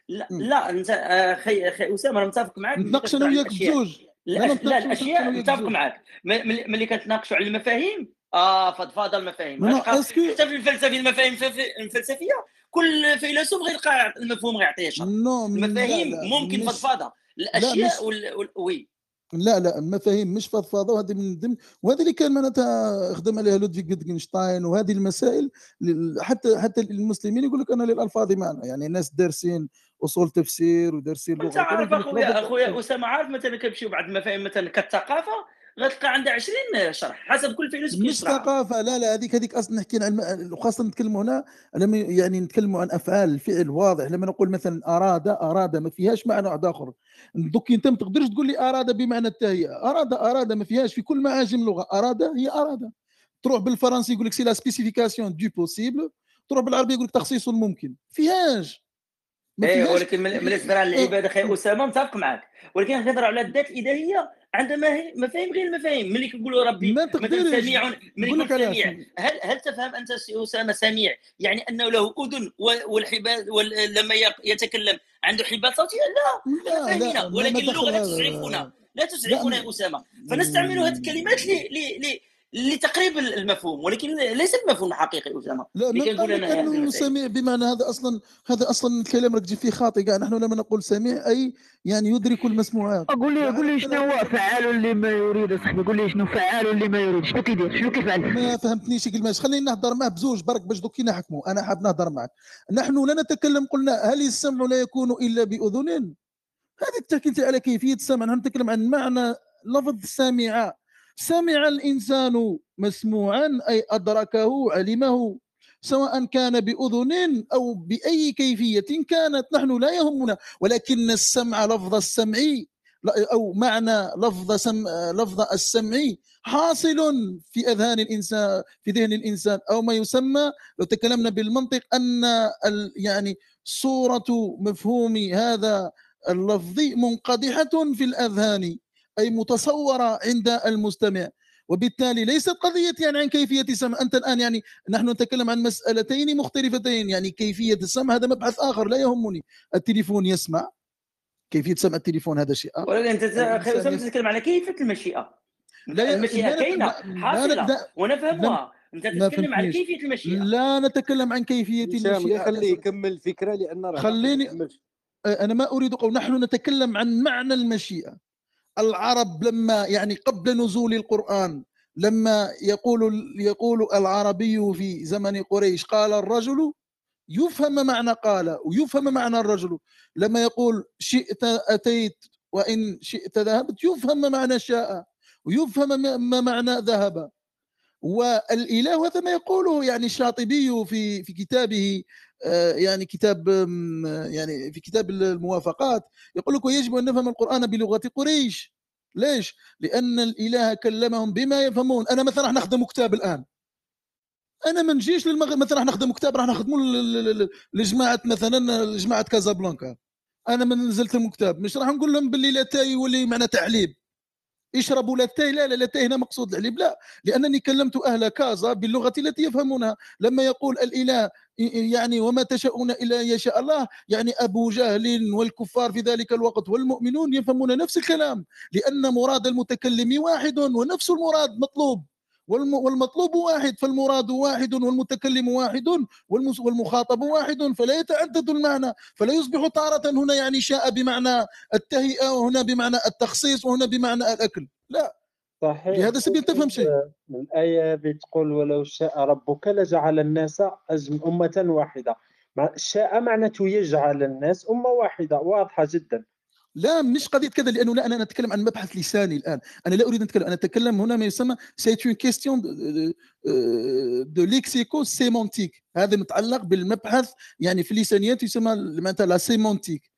لا. لا أنت أخي أخي أسامة أنا متفق معك نتناقش أنا وياك. بزوج لا, لا الأشياء متفق. معك ملي كنتناقشوا على المفاهيم؟ آه فضفاضه المفاهيم. حتى في الفلسفة المفاهيم الفلسف- الفلسفية كل فيلسوف غيلقى المفهوم غيعطيه شرح non لا المفاهيم لا ممكن مش فضفاضة. الأشياء مش- وال... وال... oui. لا لا المفاهيم مش فضفاضة وهذه من ضمن وهذه اللي كان معناتها خدم عليها لودفيك ويتجنشتاين وهذه المسائل حتى حتى المسلمين يقول لك أنا للألفاظ معنى. يعني ناس دارسين أصول تفسير ودارسين لغه أنت عارف أخويا أخويا أسامة عارف مثلا كنمشيو بعض المفاهيم مثلا كالثقافة غتلقى عندها 20 شرح حسب كل فيلسوف مش ثقافة لا لا هذيك هذيك أصلا نحكي عن الم- وخاصة نتكلموا هنا لما يعني نتكلموا عن أفعال الفعل واضح. لما نقول مثلا أراد أراد ما فيهاش معنى واحد آخر. دوك انت ما تقدرش تقول لي أراد بمعنى التهيئه أراد أراد ما فيهاش في كل معاجم اللغة أراد هي أراد. تروح بالفرنسي يقول لك c'est la spécification du possible تروح بالعربي يقول لك تخصيص الممكن. فيهاش. إيه ولكن ملي تهضر على العباده أخي أسامة متفق معك. ولكن كنهضر على الذات الالهيه عندها ماهي- مفاهيم غير المفاهيم ملي كنقولوا ربي؟ ما مثلا سميع ملي سميع. هل هل تفهم أنت سي أسامة سميع؟ يعني أنه له أذن والحبال وال- لما يتكلم عنده حبال صوتية؟ لا لا لا ما ولكن اللغة لا. تسعفنا لا تسعفنا لا، يا اسامه فنستعمل هذه الكلمات ل ل ل لتقريب المفهوم ولكن ليس المفهوم الحقيقي اسامه لا هذه انه المسائل. سميع بمعنى هذا أصلا هذا أصلا الكلام راك تجي فيه خاطئ. كاع نحن لما نقول سميع أي يعني يدرك المسموعات. قول لي قول لي شنو هو فعال لما يريد أصاحبي قول لي شنو فعال لما يريد. شنو كيدير شنو كيفعل ما فهمتنيش كلمة. خليني نهضر معه بزوج برك باش دوك نحكموا. أنا حاب نهضر معك. نحن لا نتكلم قلنا هل السمع لا يكون إلا بأذن؟ هذه التاكيد على كيفية السمع. نحن نتكلم عن معنى لفظ سمع سمع الإنسان مسموعا أي أدركه علمه سواء كان بأذن أو بأي كيفية كانت نحن لا يهمنا. ولكن السمع لفظ السمع أو معنى لفظ سم لفظ السمع حاصل في أذهان الانسان في ذهن الإنسان. أو ما يسمى لو تكلمنا بالمنطق أن يعني صورة مفهوم هذا اللفظ منقدحة في الأذهان. أي متصورة عند المستمع. وبالتالي ليست قضية يعني عن كيفية السمع أنت الآن يعني نحن نتكلم عن مسألتين مختلفتين. يعني كيفية السمع هذا مبحث آخر لا يهمني. التليفون يسمع. كيفية سمع التليفون هذا شيء آخر. ولكن يس- تتكلم على كيفية المشيئة. لا لا حاصله نبدأ- ونفهمها. أنت تتكلم فهمتنيش. كيفية المشيئة. لا نتكلم عن كيفية المشيئة. خليه يكمل الفكرة لأن خليني-. أنا ما أريد قول. نحن نتكلم عن معنى المشيئة. العرب لما يعني قبل نزول القرآن لما يقول يقول العربي في زمن قريش قال الرجل يفهم معنى قال ويفهم معنى الرجل. لما يقول شئت أتيت وإن شئت ذهبت يفهم معنى شاء ويفهم ما- معنى ذهب. والإله هذا ما يقوله يعني الشاطبي في في كتابه يعني كتاب يعني في كتاب الموافقات يقول لك ويجب أن نفهم القرآن بلغة قريش. ليش؟ لأن الإله كلمهم بما يفهمون. أنا مثلا راح نخدم كتاب الآن. أنا ما نجيش للمغرب. مثلا راح نخدم كتاب راح ل- لجماعة مثلا لجماعة كازابلانكا. أنا من نزلت المكتاب مش راح نقول لهم باللي لاتاي يولي معنى تعليب يشربوا لاتاي لا لا لاتاي هنا مقصود العليب. لا لأنني كلمت أهل كازا باللغة التي يفهمونها. لما يقول الإله يعني وما تشاءون إلا أن يشاء الله يعني أبو جهل والكفار في ذلك الوقت والمؤمنون يفهمون نفس الكلام لأن مراد المتكلم واحد ونفس المراد مطلوب. والمطلوب واحد فالمراد واحد والمتكلم واحد والمخاطب واحد فلا يتعدد المعنى. فلا يصبح تارة هنا يعني شاء بمعنى التهيئة وهنا بمعنى التخصيص وهنا بمعنى الأكل. لا. صحيح. لهذا السبيل تفهم شيء. الآية بتقول ولو شاء ربك لجعل الناس أمة واحدة. شاء معناته يجعل الناس أمة واحدة. واضحة جدا. لا مش قضية كذا لأنه لا أنا أتكلم عن مبحث لساني الآن. أنا لا أريد أن أتكلم أنا أتكلم هنا ما يسمى c'est une question de lexico-sémantique هذا متعلق بالمبحث يعني في اللسانيات يسمى معناتها la sémantique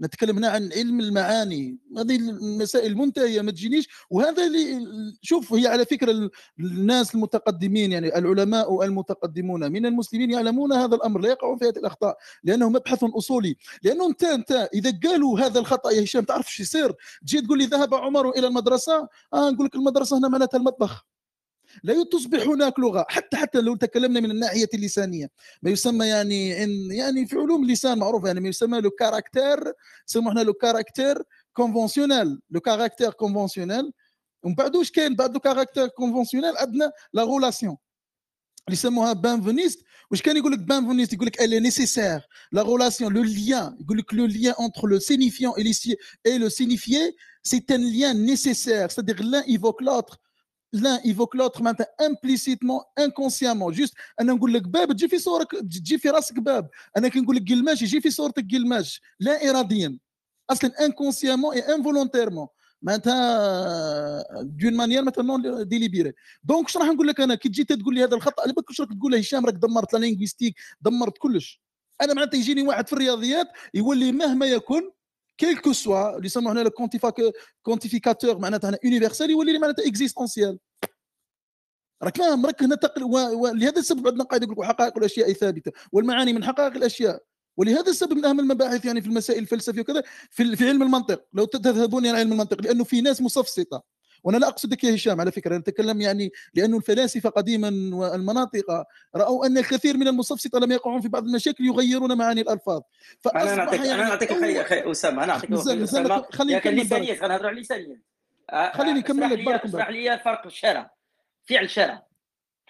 نتكلم هنا عن علم المعاني. هذه المسائل منتهيه ما تجينيش. وهذا اللي شوف هي على فكرة ال- الناس المتقدمين يعني العلماء المتقدمون من المسلمين يعلمون هذا الأمر لا يقعون في هذه الأخطاء لأنه مبحث أصولي. لأنه أنت أنت إذا قالوا هذا الخطأ يا هشام تعرف شو يصير؟ تجي تقول لي ذهب عمر إلى المدرسة؟ آه نقول لك المدرسة هنا معناتها المطبخ. لا تصبح هناك لغه حتى حتى لو تكلمنا من الناحية اللسانية. ما يسمى يعني إن يعني في علوم اللسان معروف يعني ما يسمى le caractère يسموه هنا le caractère conventionnel le caractère conventionnel ومن بعد واش كاين بعد le caractère conventionnel عندنا la relation اللي يسموها بنفنيست واش كان يقول لك بنفنيست يقول لك elle est nécessaire. La relation le lien. يقول لك le lien entre le signifiant et, les, et le signifié c'est un lien nécessaire. C'est-à-dire l'un évoque l'autre. L'un évoque l'autre معناتها implicitement inconsciemment. Juste أنا نقول لك باب تجي في صورك تجي في راسك باب. أنا كي نقول لك قلماش يجي في صورتك قلماش. لا اراديا. أصلا inconsciemment et involontairement. معناتها d'une manière مثلا non délibérée donc اش راح نقول لك أنا؟ كي تجي تقول لي هذا الخطا على بالك واش راك تقول له هشام راك دمرت la linguistique دمرت كلش. أنا معناتها يجيني واحد في الرياضيات يقول لي مهما يكن quel que soit اللي يسموه هنا le quantificateur معناتها هنا universel يولي لي معناتها existentiel راك فاهم راك هنا تقل ولهذا السبب عندنا قاعدة يقول لك حقائق الاشياء ثابته والمعاني من حقائق الاشياء ولهذا السبب من اهم المباحث يعني في المسائل الفلسفيه وكذا في في علم المنطق لو تذهبون إلى علم المنطق لأنه في ناس مسفسطة وأنا لا اقصدك يا هشام على فكرة أنا أتكلم يعني لأنه الفلاسفة قديما والمناطق رأوا أن الكثير من المصفصطه لم يقعون في بعض المشاكل يغيرون معاني الألفاظ. أنا نعطيك يعني أنا نعطيك أخي أسامة أنا نعطيك. خليني يا كان نكمل لسانيات غنهضروا على لسانيات آه، خليني نكمل لك، بارك اشرح لي فرق الشارع فعل شرع.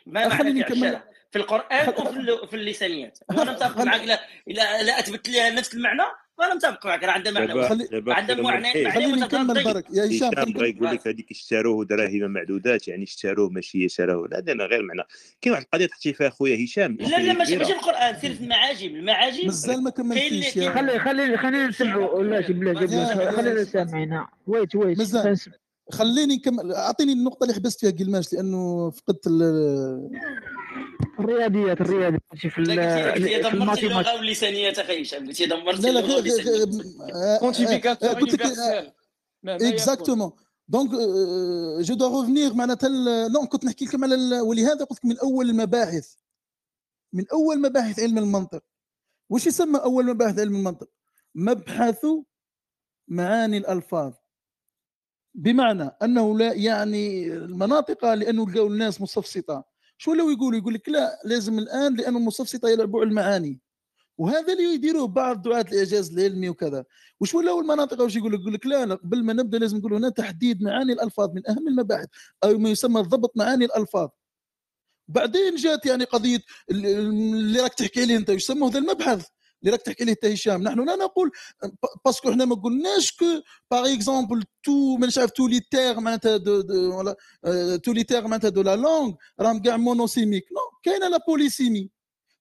ما معنى خليني فعل. شرع؟ في القرآن وفي ال- في اللسانيات. وأنا متفق معك لا لا, أثبت لي نفس المعنى؟ فانا متفق معك راه عندها معنى. كلام معنى. الخير. معنى خليني نكمل برك. يا هشام نكمل. يقول لك هذيك اشتروه دراهم معدودات يعني اشتروه ماشي شروه لا أنا غير معنى. كاين واحد القضية تحكي فيها خويا هشام؟ لا لا ماشي. ماشي القرآن سير في المعاجم المعاجم مازال ما كملتيش خلي خلي خلينا نسمعوا يا- بلاتي خلينا نسمعنا wait wait. خلينا. خليني نكمل. أعطيني النقطة اللي حبست فيها قلماش لأنه فقدت ال- الرياضيات الرياضيات ماشي في في دمرتي اللغة واللسانيات أخي هشام قلتي دمرتي اللغة قلت لك universelle. exactement donc je dois revenir معناتها non كنت نحكي لكم على ال- ولهذا قلت لك من أول المباحث. من أول مباحث علم المنطق. وش يسمى أول مباحث علم المنطق؟ مبحث معاني الألفاظ. بمعنى أنه لا يعني المناطق لأنه لقوا الناس مستفسطه شو لو يقولوا يقول؟ لك لا لازم الآن لأنه المستفسطه يلعبوا على المعاني. وهذا اللي يديروه بعض دعاة الإعجاز العلمي وكذا. وش ولاو المناطق؟ واش يقول؟ لك يقول لك لا قبل ما نبدأ لازم نقول هنا تحديد معاني الألفاظ من أهم المباحث أو ما يسمى ضبط معاني الألفاظ. بعدين جات يعني قضية ال- اللي راك تحكي عليه أنت يسموه ذا المبحث؟ اللي راك تحكي انت هشام. نحن لا نقول parce que إحنا ما قلناش que par exemple tout مانيش عارف tous les termes معناتها ولا tous les termes معناتها de la langue راهم كاع monosémiques non كاينة la polysémie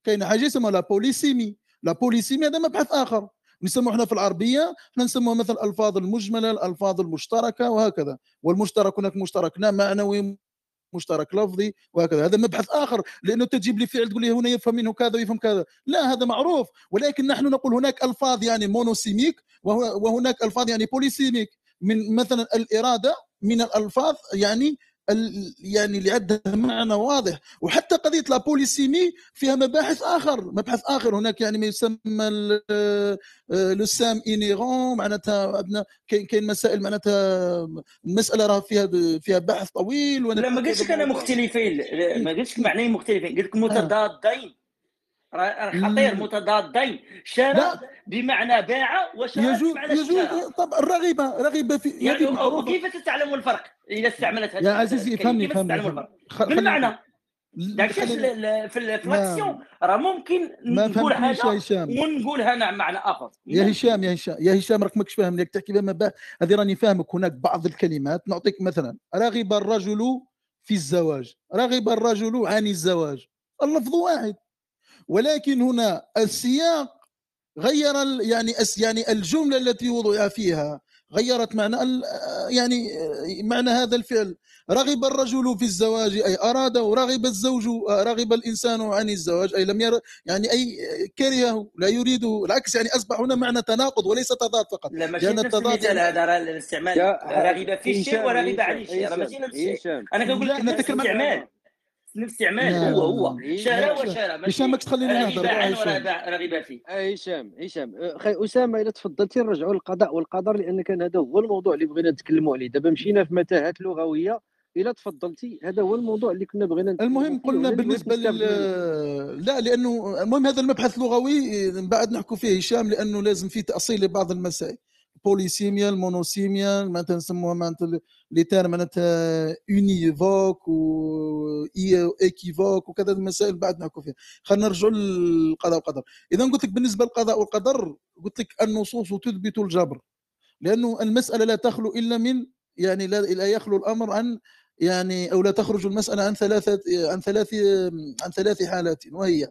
كاينة حاجة اسمها la polysémie la polysémie هذا مبحث آخر. نسموه إحنا في العربية إحنا نسموها مثلا الألفاظ المجملة الألفاظ المشتركة وهكذا. والمشترك هناك مشترك معنوي مشترك لفظي وهكذا. هذا مبحث آخر لأنه تجيب لي فعل تقول لي هنا يفهم منه كذا ويفهم كذا. لا هذا معروف. ولكن نحن نقول هناك ألفاظ يعني monosémiques وه- وهناك ألفاظ يعني polysémiques من مثلا الإرادة من الألفاظ يعني يعني اللي عندها معنى واضح. وحتى قضية لا بوليسيمي فيها مباحث آخر. مبحث آخر هناك يعني ما يسمى لو سام انيغون معناتها عندنا كاين كاين مسائل معناتها المساله راه فيها فيها بحث طويل. وأنا لا ما قلتش أنا مختلفين. ما قلتش معنيين مختلفين. قلت لك متضادين. راه راه خطير متضادين. شرى. بمعنى باع وشرى يجوز يجوز طبعا الرغبه رغبه في يعني وكيف تتعلم الفرق؟ إذا استعملت هذه يا عزيزي؟ فهمني كيف فهمني بالمعنى. ل- داك الشيء خليني- في الاكسيون راه ممكن نقول حاجة ونقولها نعم معنى آخر. يا هشام يا هشام يا هشام راك ماكش فاهم لك تحكي بما هذه راني فاهمك. هناك بعض الكلمات نعطيك مثلا رغب الرجل في الزواج. رغب الرجل عن الزواج. اللفظ واحد. ولكن هنا السياق غير ال- يعني يعني الجملة التي وضع فيها. غيرت معنى ال- يعني معنى هذا الفعل. رغب الرجل في الزواج أي اراد ورغب الزوج رغب الإنسان عن الزواج أي لم ير يعني أي كرهه لا يريده العكس يعني أصبح هنا معنى تناقض وليس تضاد فقط. لا ماشي لأن نفس التضاد المثال هذا الاستعمال. يا راغب في الشيء وراغب عن الشيء ماشي نفس الشيء. أنا كنقول لا، لك نفس الاستعمال. نفس هو هو. هشام. شرى وشرى هشام ماكش تخليني نهضر هشام وراغب فيه هشام هشام. آه، خي أسامة اذا تفضلتي نرجعوا للقضاء والقدر لأن كان هذا هو الموضوع اللي بغينا نتكلموا عليه. دابا مشينا في متاهات لغوية. اذا تفضلتي هذا هو الموضوع اللي كنا بغينا المهم قلنا بالنسبة لل. لا لأنه المهم هذا المبحث اللغوي من بعد نحكوا فيه هشام لأنه لازم فيه تأصيل لبعض المسائل. polysémie ال monosémie معناتها نسموها معناتها les termes معناتها univoques و équivoques وكذا المسائل بعد نحكوا فيها خلينا نرجعوا للقضاء والقدر اذا قلت لك بالنسبة للقضاء والقدر قلت لك النصوص تثبت الجبر لأنه المساله لا تخلو الا من يعني لا, لا يخلو الامر عن يعني أو لا تخرج المساله عن ثلاثة عن ثلاث عن ثلاث حالات وهي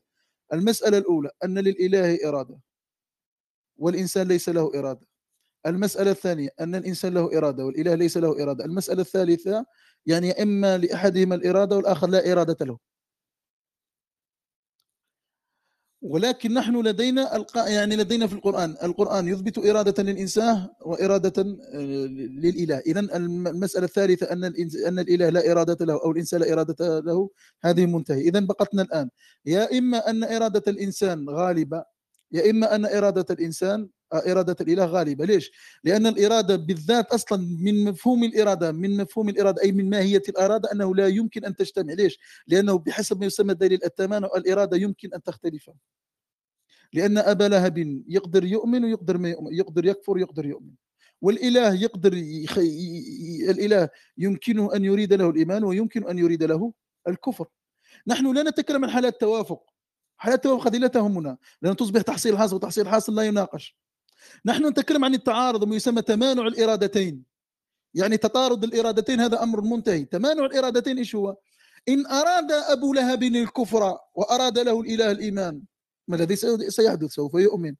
المساله الاولى ان للاله اراده والانسان ليس له اراده المسألة الثانية أن الإنسان له إرادة والإله ليس له إرادة. المسألة الثالثة يعني إما لأحدهما الإرادة والآخر لا إرادة له. ولكن نحن لدينا الق... يعني لدينا في القرآن القرآن يثبت إرادة للإنسان وإرادة آه، للإله. إذا المسألة الثالثة أن. أن الإله لا إرادة له أو الإنسان لا إرادة له هذه منتهي إذا بقتنا الآن يا إما أن إرادة الإنسان غالبة يا إما أن إرادة الإنسان إرادة الإله غالبة. ليش؟ لأن الإرادة بالذات أصلا من مفهوم الإرادة من مفهوم الإرادة أي من ماهية الإرادة أنه لا يمكن أن تجتمع. ليش؟ لأنه بحسب ما يسمى دليل التمانع الإرادة يمكن أن تختلف. لأن أبا لهب يقدر يؤمن ويقدر ما يؤمن يقدر يكفر ويقدر يؤمن. والإله يقدر يخ... الإله يمكنه أن يريد له الإيمان ويمكن أن يريد له الكفر. نحن لا نتكلم عن حالات توافق. حالات التوافق هذه لا تهمنا. لأن تصبح تحصيل حاصل وتحصيل حاصل لا يناقش. نحن نتكلم عن التعارض وما يسمى تمانع الإرادتين. يعني تطارد الإرادتين هذا أمر منتهي. تمانع الإرادتين إيش هو؟ إن أراد أبو لهب الكفر وأراد له الإله الإيمان ما الذي سيحدث سوف يؤمن.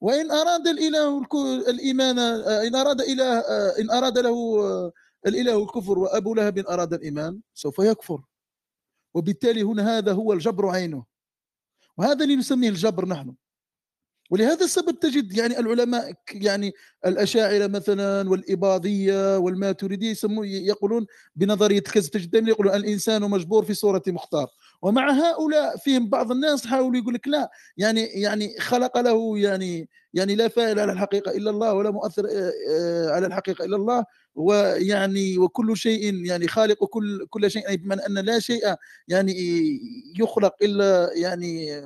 وإن أراد الإله الإيمان إن أراد إله إن أراد له الإله الكفر وأبو لهب أراد الإيمان سوف يكفر. وبالتالي هنا هذا هو الجبر عينه. وهذا اللي نسميه الجبر نحن. ولهذا السبب تجد يعني العلماء يعني الأشاعرة مثلا والإباضية والماتريدية يسمون يقولون بنظرية الكذب تجد يقولون الإنسان مجبور في صورة مختار. ومع هؤلاء فيهم بعض الناس حاولوا يقول لك لا يعني يعني خلق له يعني يعني لا فاعل على الحقيقة إلا الله ولا مؤثر آه، آه، على الحقيقة إلا الله. ويعني وكل شيء يعني خالق كل كل شيء بمعنى أن لا شيء يعني يخلق إلا يعني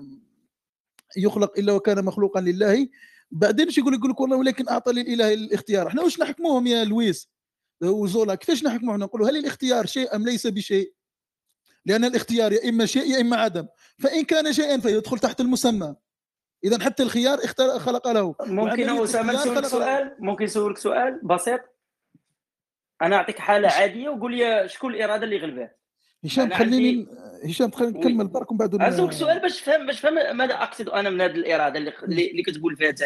يخلق إلا وكان مخلوقا لله. بعدين إيش يقول يقول لك والله ولكن أعطى للاله الاختيار. إحنا وش نحكموهم يا لويس؟ وزولا كيفاش نحكموهم نقولوا هل الاختيار شيء أم ليس بشيء؟ لأن الاختيار يا إما شيء يا إما عدم. فإن كان شيئا فيدخل تحت المسمى. اذا حتى الخيار اختار خلق له. ممكن أسامة نسولك سؤال؟ ممكن نسولك سؤال بسيط؟ أنا أعطيك حالة عادية وقول لي شكون الإرادة اللي غلبات هشام خليني هشام خليني نكمل برك ومن بعد اسالك سؤال باش تفهم باش تفهم ماذا أقصد أنا من هذه الإرادة اللي, اللي كتقول فيها أنت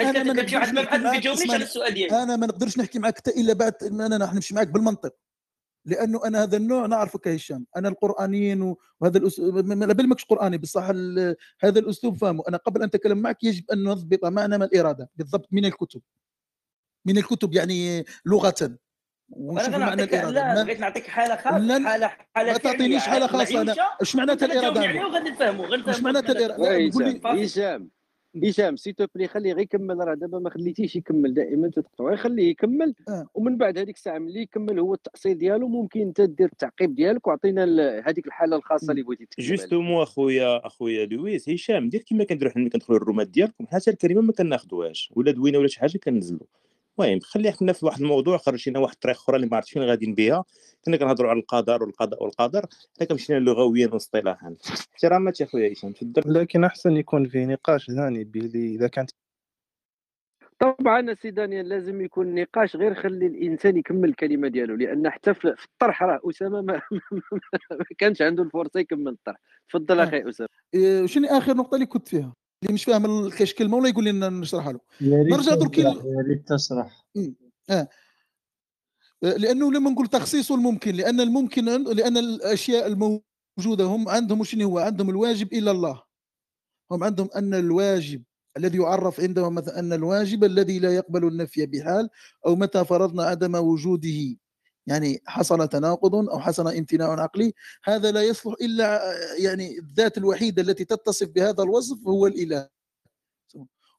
أنا ما واحد يجاوبنيش على السؤال ديالي. أنا ما نقدرش نحكي معك حتى إلا بعد أنا راح نمشي معك بالمنطق. لأنه أنا هذا النوع نعرفه كهشام أنا القرآنيين وهذا الاسلوب ما بالمكش قرآني بصح هذا الأسلوب فاهمه أنا قبل أن أتكلم معك يجب أن نضبط معنى ما الإرادة. بالضبط من الكتب. من الكتب يعني لغة. ونشوف معنى الإرادة. لا بغيت نعطيك حالة خاصة حاله حالة ما تعطينيش حالة خاصة أنا. إيش معناتها الإرادة؟ يعني وغادي نفهموا غير إيش معناتها الإرادة؟ قول لي. هشام هشام s'il te plaît خليه غير يكمل راه دابا ما خليتيش يكمل دائما تقطعوا غير خليه يكمل آه. ومن بعد هذيك الساعة ملي يكمل هو التأصيل ديالو ممكن أنت دير التعقيب ديالك وعطينا هذيك الحالة الخاصة اللي بغيتي تكمل. justement اخويا أخويا لويس هشام دير كما كنديروا حنا ملي كندخلوا الرومات ديالكم حتى الكلمة ما كناخذوهاش ولا دوينة ولا شي حاجة كنزلوا المهم خلي حنا في واحد الموضوع خرجينا واحد الطريق أخرى اللي ما عرفتش فين غاديين بها كنا كنهضروا على القدر والقضاء والقدر حنا كمشينا لغويا واصطلاحا احترامات يا خويا هشام تفضل. لكن أحسن يكون فيه نقاش ثاني بلي إذا كانت طبعا سي دانيال لازم يكون نقاش غير خلي الإنسان يكمل الكلمة ديالو لأن حتى في الطرح راه أسامة ما, ما كانش عنده الفرصة يكمل الطرح. تفضل أخي أسامة. إيه، شنو آخر نقطة اللي كنت فيها؟ اللي مش فاهم كاش كلمة ولا يقول لنا نشرحها له. نرجع درك يا ريت تشرح. آه. لأنه لما نقول تخصيص الممكن لأن الممكن لأن الأشياء الموجودة هم عندهم شنو هو؟ عندهم الواجب الا الله. هم عندهم أن الواجب الذي يعرف عندهم مثلا أن الواجب الذي لا يقبل النفي بحال أو متى فرضنا عدم وجوده. يعني حصل تناقض أو حصل امتناع عقلي هذا لا يصلح إلا يعني الذات الوحيدة التي تتصف بهذا الوصف هو الإله.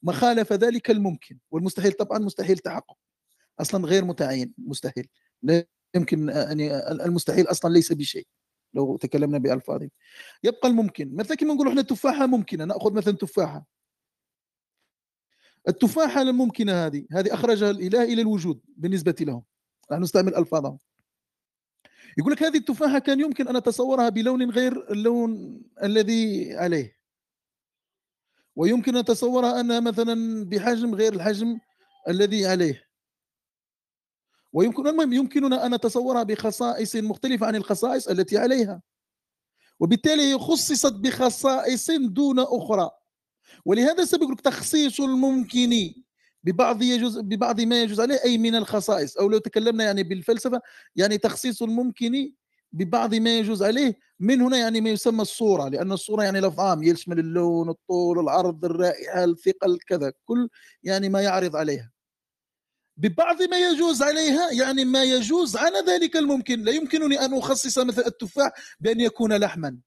ما خالف ذلك الممكن والمستحيل طبعا مستحيل تحقق. أصلا غير متعين مستحيل. لا يمكن يعني المستحيل أصلا ليس بشيء لو تكلمنا بالفاظ يبقى الممكن. مثلا كما نقول إحنا تفاحه ممكنة نأخذ مثلا تفاحة. التفاحة الممكنة هذه هذه أخرجها الإله إلى الوجود بالنسبة لهم. نحن نستعمل الفاظهم يقول لك هذه التفاحة كان يمكن أن أتصورها بلون غير اللون الذي عليه. ويمكن أن أتصورها انها مثلا بحجم غير الحجم الذي عليه. ويمكن المهم يمكننا أن نتصورها بخصائص مختلفة عن الخصائص التي عليها. وبالتالي خصصت بخصائص دون أخرى. ولهذا سبب تخصيص الممكن ببعض يجوز ببعض ما يجوز عليه أي من الخصائص. أو لو تكلمنا يعني بالفلسفة يعني تخصيص الممكن ببعض ما يجوز عليه من هنا يعني ما يسمى الصورة لأن الصورة يعني لفظ عام يشمل اللون الطول العرض الرائحة الثقل كذا كل يعني ما يعرض عليها. ببعض ما يجوز عليها يعني ما يجوز على ذلك الممكن. لا يمكنني أن أخصص مثلا التفاح بأن يكون لحما.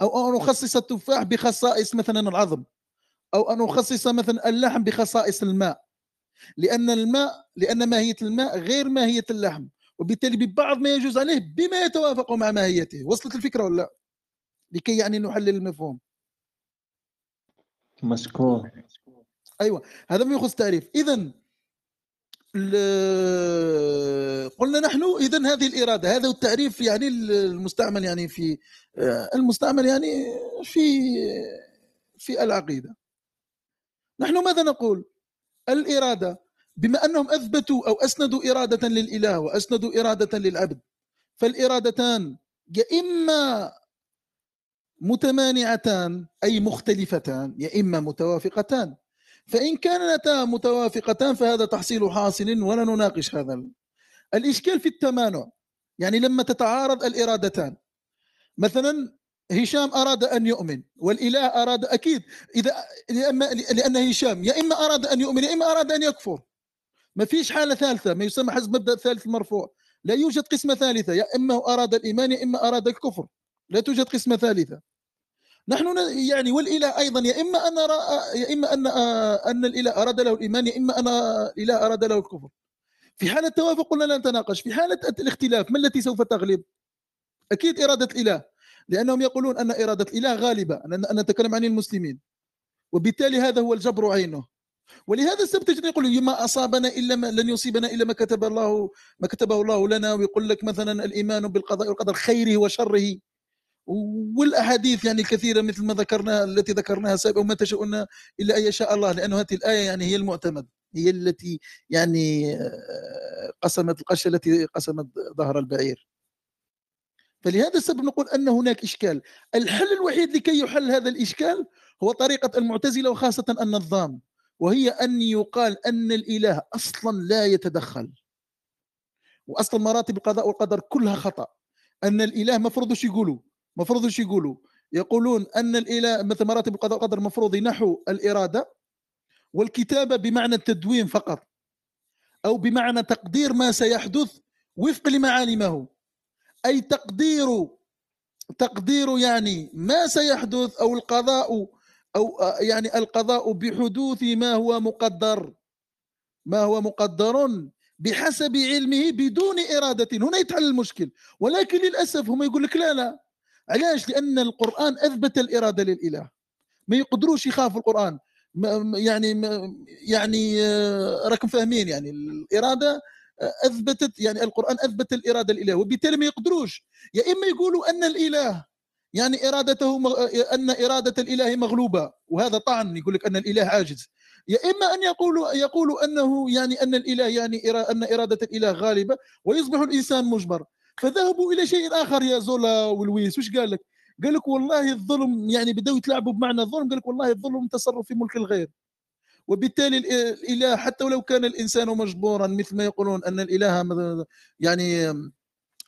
أو أن أخصص التفاح بخصائص مثلا العظم. أو أن أخصص مثلا اللحم بخصائص الماء. لأن الماء لأن ماهية الماء غير ماهية اللحم وبالتالي ببعض ما يجوز عليه بما يتوافق مع ماهيته. وصلت الفكرة ولا لا؟ لكي يعني نحلل المفهوم. مشكور. أيوه. هذا ما يخص التعريف. اذا ال- قلنا نحن اذا هذه الإرادة. هذا التعريف يعني المستعمل يعني في آه، المستعمل يعني في في العقيدة. نحن ماذا نقول؟ الإرادة. بما أنهم أثبتوا أو أسندوا إرادة للإله وأسندوا إرادة للعبد فالإرادتان يا إما متمانعتان أي مختلفتان يا إما متوافقتان. فإن كانتا متوافقتان فهذا تحصيل حاصل ولا نناقش هذا. ال- الإشكال في التمانع يعني لما تتعارض الإرادتان. مثلا هشام أراد أن يؤمن والإله أراد أكيد إذا لأن, هشام يا إما أراد أن يؤمن يا إما أراد أن يكفر. ما فيش حالة ثالثة ما يسمى حسب مبدأ الثالث المرفوع لا يوجد قسمة ثالثة يا إما هو أراد الإيمان يا إما أراد الكفر. لا توجد قسمة ثالثة. نحن يعني والإله أيضا يا أن رأى يا إما أن آه، أن الإله أراد له الإيمان يا إما أن الإله أراد له الكفر. في حالة التوافق قلنا لا نتناقش؟ في حالة الاختلاف ما التي سوف تغلب؟ أكيد إرادة الإله. لأنهم يقولون أن إرادة الإله غالبة أن- أن نتكلم عن المسلمين. وبالتالي هذا هو الجبر عينه. ولهذا السبب تجد يقول ما أصابنا إلا ما لن يصيبنا إلا ما كتب الله ما كتبه الله لنا. ويقول لك مثلا الإيمان بالقضاء والقدر خيره وشره. والأحاديث يعني الكثيره مثل ما ذكرنا التي ذكرناها سابقا وما تشاءون إلا أن يشاء الله لأنه هذه الآية يعني هي المعتمد. هي التي يعني آه، قسمت القشه التي قسمت ظهر البعير. فلهذا السبب نقول أن هناك إشكال. الحل الوحيد لكي يحل هذا الإشكال هو طريقة المعتزلة وخاصة النظام وهي أن يقال أن الإله أصلا لا يتدخل واصلا مراتب القضاء والقدر كلها خطأ. أن الإله مفروض إيش يقولوا مفروض إيش يقولوا. يقولون أن الإله مثل مراتب القضاء والقدر مفروض ينحوا الإرادة والكتابة بمعنى التدوين فقط أو بمعنى تقدير ما سيحدث وفق لما أي تقدير تقدير يعني ما سيحدث أو القضاء آه، يعني القضاء بحدوث ما هو مقدر ما هو مقدر بحسب علمه بدون إرادة. هنا يتحل المشكل. ولكن للأسف هم يقول لك لا لا. علاش؟ لأن القرآن أثبت الإرادة للإله. ما يقدروش يخافوا ما- يعني يعني آه، راكم فاهمين يعني الإرادة آه، أثبتت يعني القرآن أثبت الإرادة للاله وبالتالي ما يقدروش. يا إما يقولوا أن الإله يعني إرادته مغ... أن إرادة الإله مغلوبة وهذا طعن يقول لك أن الإله عاجز. يا إما أن يقولوا يقولوا أنه يعني أن الإله يعني إرا- أن إرادة الإله غالبة ويصبح الإنسان مجبر. فذهبوا إلى شيء آخر يا زولا ولويس وش قال لك؟ قال لك والله الظلم يعني بدأوا يتلاعبوا بمعنى الظلم قال لك والله الظلم تصرف في ملك الغير وبالتالي الإله حتى ولو كان الإنسان مجبورا مثل ما يقولون أن الإله يعني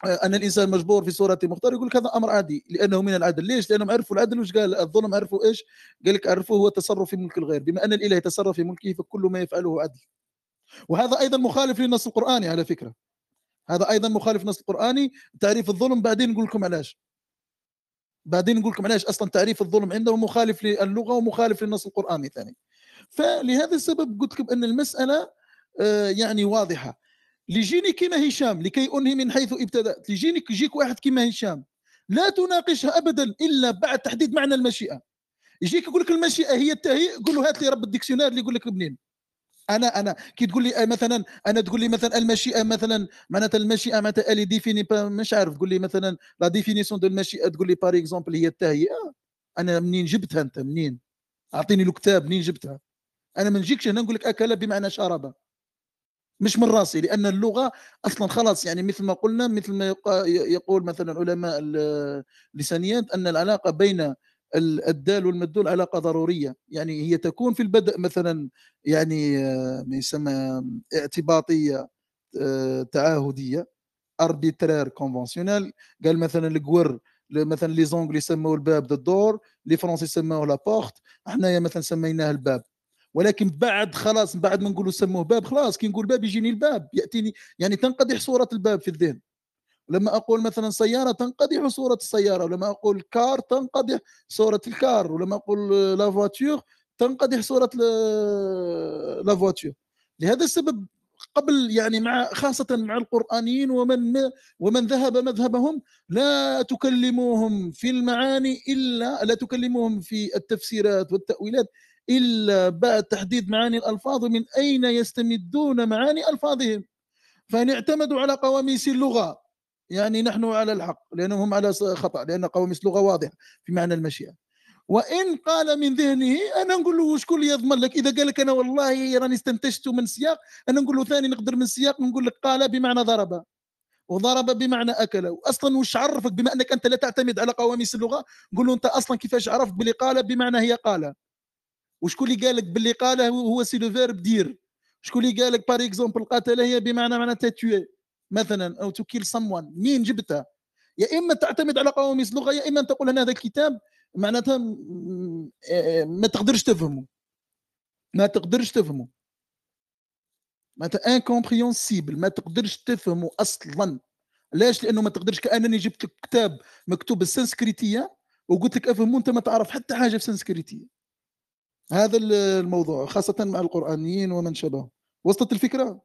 أن الإنسان مجبور في صورة مختار يقول لك هذا أمر عادي لأنه من العدل. ليش؟ لانهم عرفوا العدل. وش قال؟ الظلم عرفوا إيش؟ قال لك عرفوه هو التصرف في ملك الغير. بما أن الإله يتصرف في ملكه فكل ما يفعله عدل. وهذا أيضا مخالف للنص القرآني على فكرة. هذا أيضا مخالف للنص القرآني. تعريف الظلم بعدين نقول لكم علاش. بعدين نقول لكم علاش أصلا تعريف الظلم عندهم مخالف للغة ومخالف للنص القرآني ثاني فلهذا السبب قلت لكم أن المسألة آه، يعني واضحة. ليجيني كما هشام لكي أنهي من حيث ابتدأت. ليجيني يجيك واحد كما هشام. لا تناقشها ابدا إلا بعد تحديد معنى المشيئة. يجيك يقول لك المشيئة هي التهيئ قول له هات لي رب ال dictionnaire اللي يقول لك منين. أنا أنا. كي تقول لي آه، مثلا أنا تقول لي مثلا المشيئة مثلا معناتها المشيئة معناتها elle est définie pa- مش عارف تقول لي مثلا la définition de المشيئة تقول لي par exemple هي التهيئة. أنا منين جبتها أنت؟ منين؟ أعطيني له كتاب منين جبتها؟ أنا ما نجيكش هنا نقول لك أكل بمعنى شرب. مش من راسي لأن اللغة أصلا خلاص يعني مثل ما قلنا مثل ما يقول مثلا علماء ال- اللسانيات أن العلاقة بين ال- الدال والمدلول علاقة ضرورية. يعني هي تكون في البدء مثلا يعني ما يسمى اعتباطية آه، تعاهدية arbitraire conventionnel قال مثلا القور مثلا les Anglais سموا الباب the door les Français سموه la porte أحنايا مثلا سميناه الباب. ولكن بعد خلاص بعد ما نقولوا سموه باب خلاص كي نقول باب يجيني الباب يأتيني يعني تنقدح صورة الباب في الذهن. لما أقول مثلا سيارة تنقدح صورة السيارة ولما أقول car تنقدح صورة ال car ولما أقول la voiture تنقدح صورة la voiture لهذا السبب قبل يعني مع خاصة مع القرآنيين ومن ومن ذهب مذهبهم لا تكلموهم في المعاني إلا لا تكلموهم في التفسيرات والتأويلات إلا بعد تحديد معاني الألفاظ ومن أين يستمدون معاني ألفاظهم؟ فإن اعتمدوا على قواميس اللغة يعني نحن على الحق لأنهم هم على خطأ لأن قواميس اللغة واضحة في معنى المشيئة. وإن قال من ذهنه أنا نقول له شكون اللي يضمن لك؟ إذا قال لك أنا والله راني استنتجت من سياق أنا نقول له ثاني نقدر من سياق نقول لك قال بمعنى ضرب. وضرب بمعنى أكل. واصلا وش عرفك؟ بما أنك أنت لا تعتمد على قواميس اللغة نقول له أنت أصلا كيفاش عرفت باللي قال؟ بمعنى هي قال. وشكون اللي قال لك باللي قال هو c'est le verbe dire؟ شكون اللي قال لك par exemple قاتل هي بمعنى معناتها tuer مثلا أو تو كيل سم مين جبتها؟ يا إما تعتمد على قواميس اللغة يا إما تقول ان هذا الكتاب معناتها ما تقدرش تفهمه. ما تقدرش تفهمه. معناتها incompréhensible ما تقدرش تفهمه أصلا. علاش لأنه ما تقدرش. كأنني جبت كتاب مكتوب بالسنسكريتية وقلت لك أفهمه أنت ما تعرف حتى حاجة في السنسكريتيه هذا الموضوع خاصة مع القرآنيين ومن شابه وصلت الفكرة؟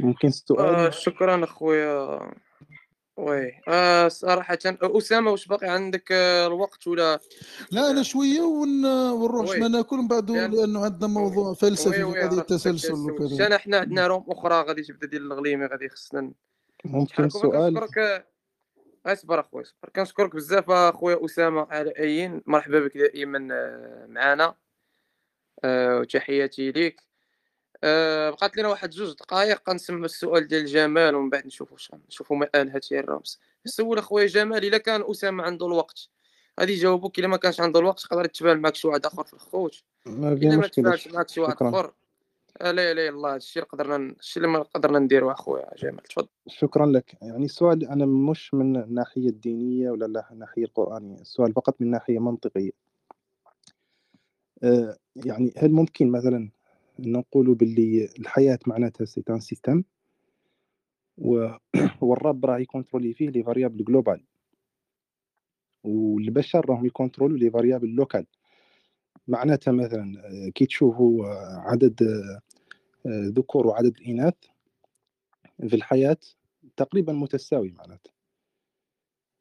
ممكن سؤال؟ آه شكرا أخويا. oui. آه صراحة أسامة واش باقي عندك آه الوقت ولا؟ لا أنا شوية ون... ونروح. oui. ما ناكل من بعد يعني- لأنه عندنا موضوع فلسفي في قضية التسلسل وكذا. إحنا عندنا room أخرى غادي تبدا ديال الغليمي غادي خصنا ممكن سؤال؟ كنشكرك أصبر اخويا أصبر. كنشكرك بزاف أخويا أسامة على أيين. مرحبا بك دائما آه، معنا. آه، وتحياتي ليك. آه، بقات لنا واحد جوج دقائق. غنسمع السؤال ديال جمال ومن بعد نشوفوا نشوفوا ما الهت هي الرمز سول أخويا جمال إلا كان أسامة عنده الوقت. غادي يجاوبوك إلا ما كانش عنده الوقت يقدر يتبان معك شي واحد آخر في الخوت. ما إلا ما تفاهمش معك شي واحد آخر. لا لا الله هادشي اللي قدرنا الشيء اللي ما قدرنا نديرو أخويا جمال تفضل. شكرا لك. يعني السؤال أنا مش من الناحية الدينية ولا لا- الناحية القرآنية السؤال فقط من ناحية منطقية. آه، يعني هل ممكن مثلا نقول باللي الحياة معناتها c'est un système والرب راه يكونترولي فيه les variables globales والبشر راهم يكونترولوا les variables locales معناتها مثلا آه، كي تشوفوا آه، عدد آه، ذكور وعدد الإناث في الحياة تقريبا متساوي معناتها.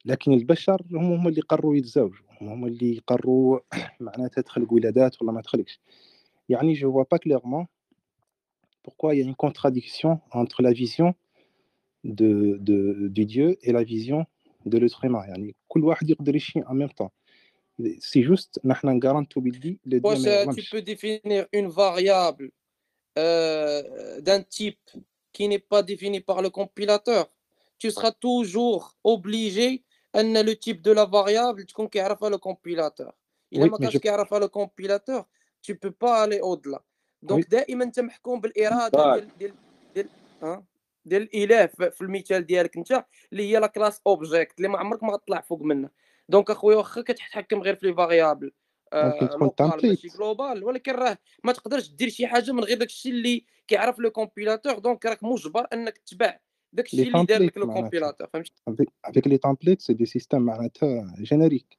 لكن البشر هم هم اللي قرروا يتزوجوا هم هم اللي قرروا معناتها تخلق ولادات ولا ما تخلقش. يعني je vois pas clairement pourquoi il y a vision de, de, du Dieu et la vision de l'être humain. يعني كل واحد يقدر يشي en même temps. C'est juste نحن le Dieu واش tu peux définir une variable euh, d'un type qui n'est pas défini par le compilateur tu seras toujours obligé ان le type de la variable تكون كيعرفها le compilateur الا ما كانش كيعرفها le compilateur tu peux pas aller au-delà donc. دائما انت محكوم بالاراده طيب. ديال ديال ديال ها ديال الاله في المثال ديالك انت اللي هي la classe Object اللي ما عمرك ما غتطلع فوق منها donc أخويا واخا كتحكم غير في les variables ممكن تكون template. globales ولكن راه ما تقدرش دير شي حاجة من غير داك الشيء اللي كيعرف le compilateur donc راك مجبر إنك تتبع داك الشيء اللي دار لك le. compilateur فهمتي avec les templates c'est des systèmes معناتها génériques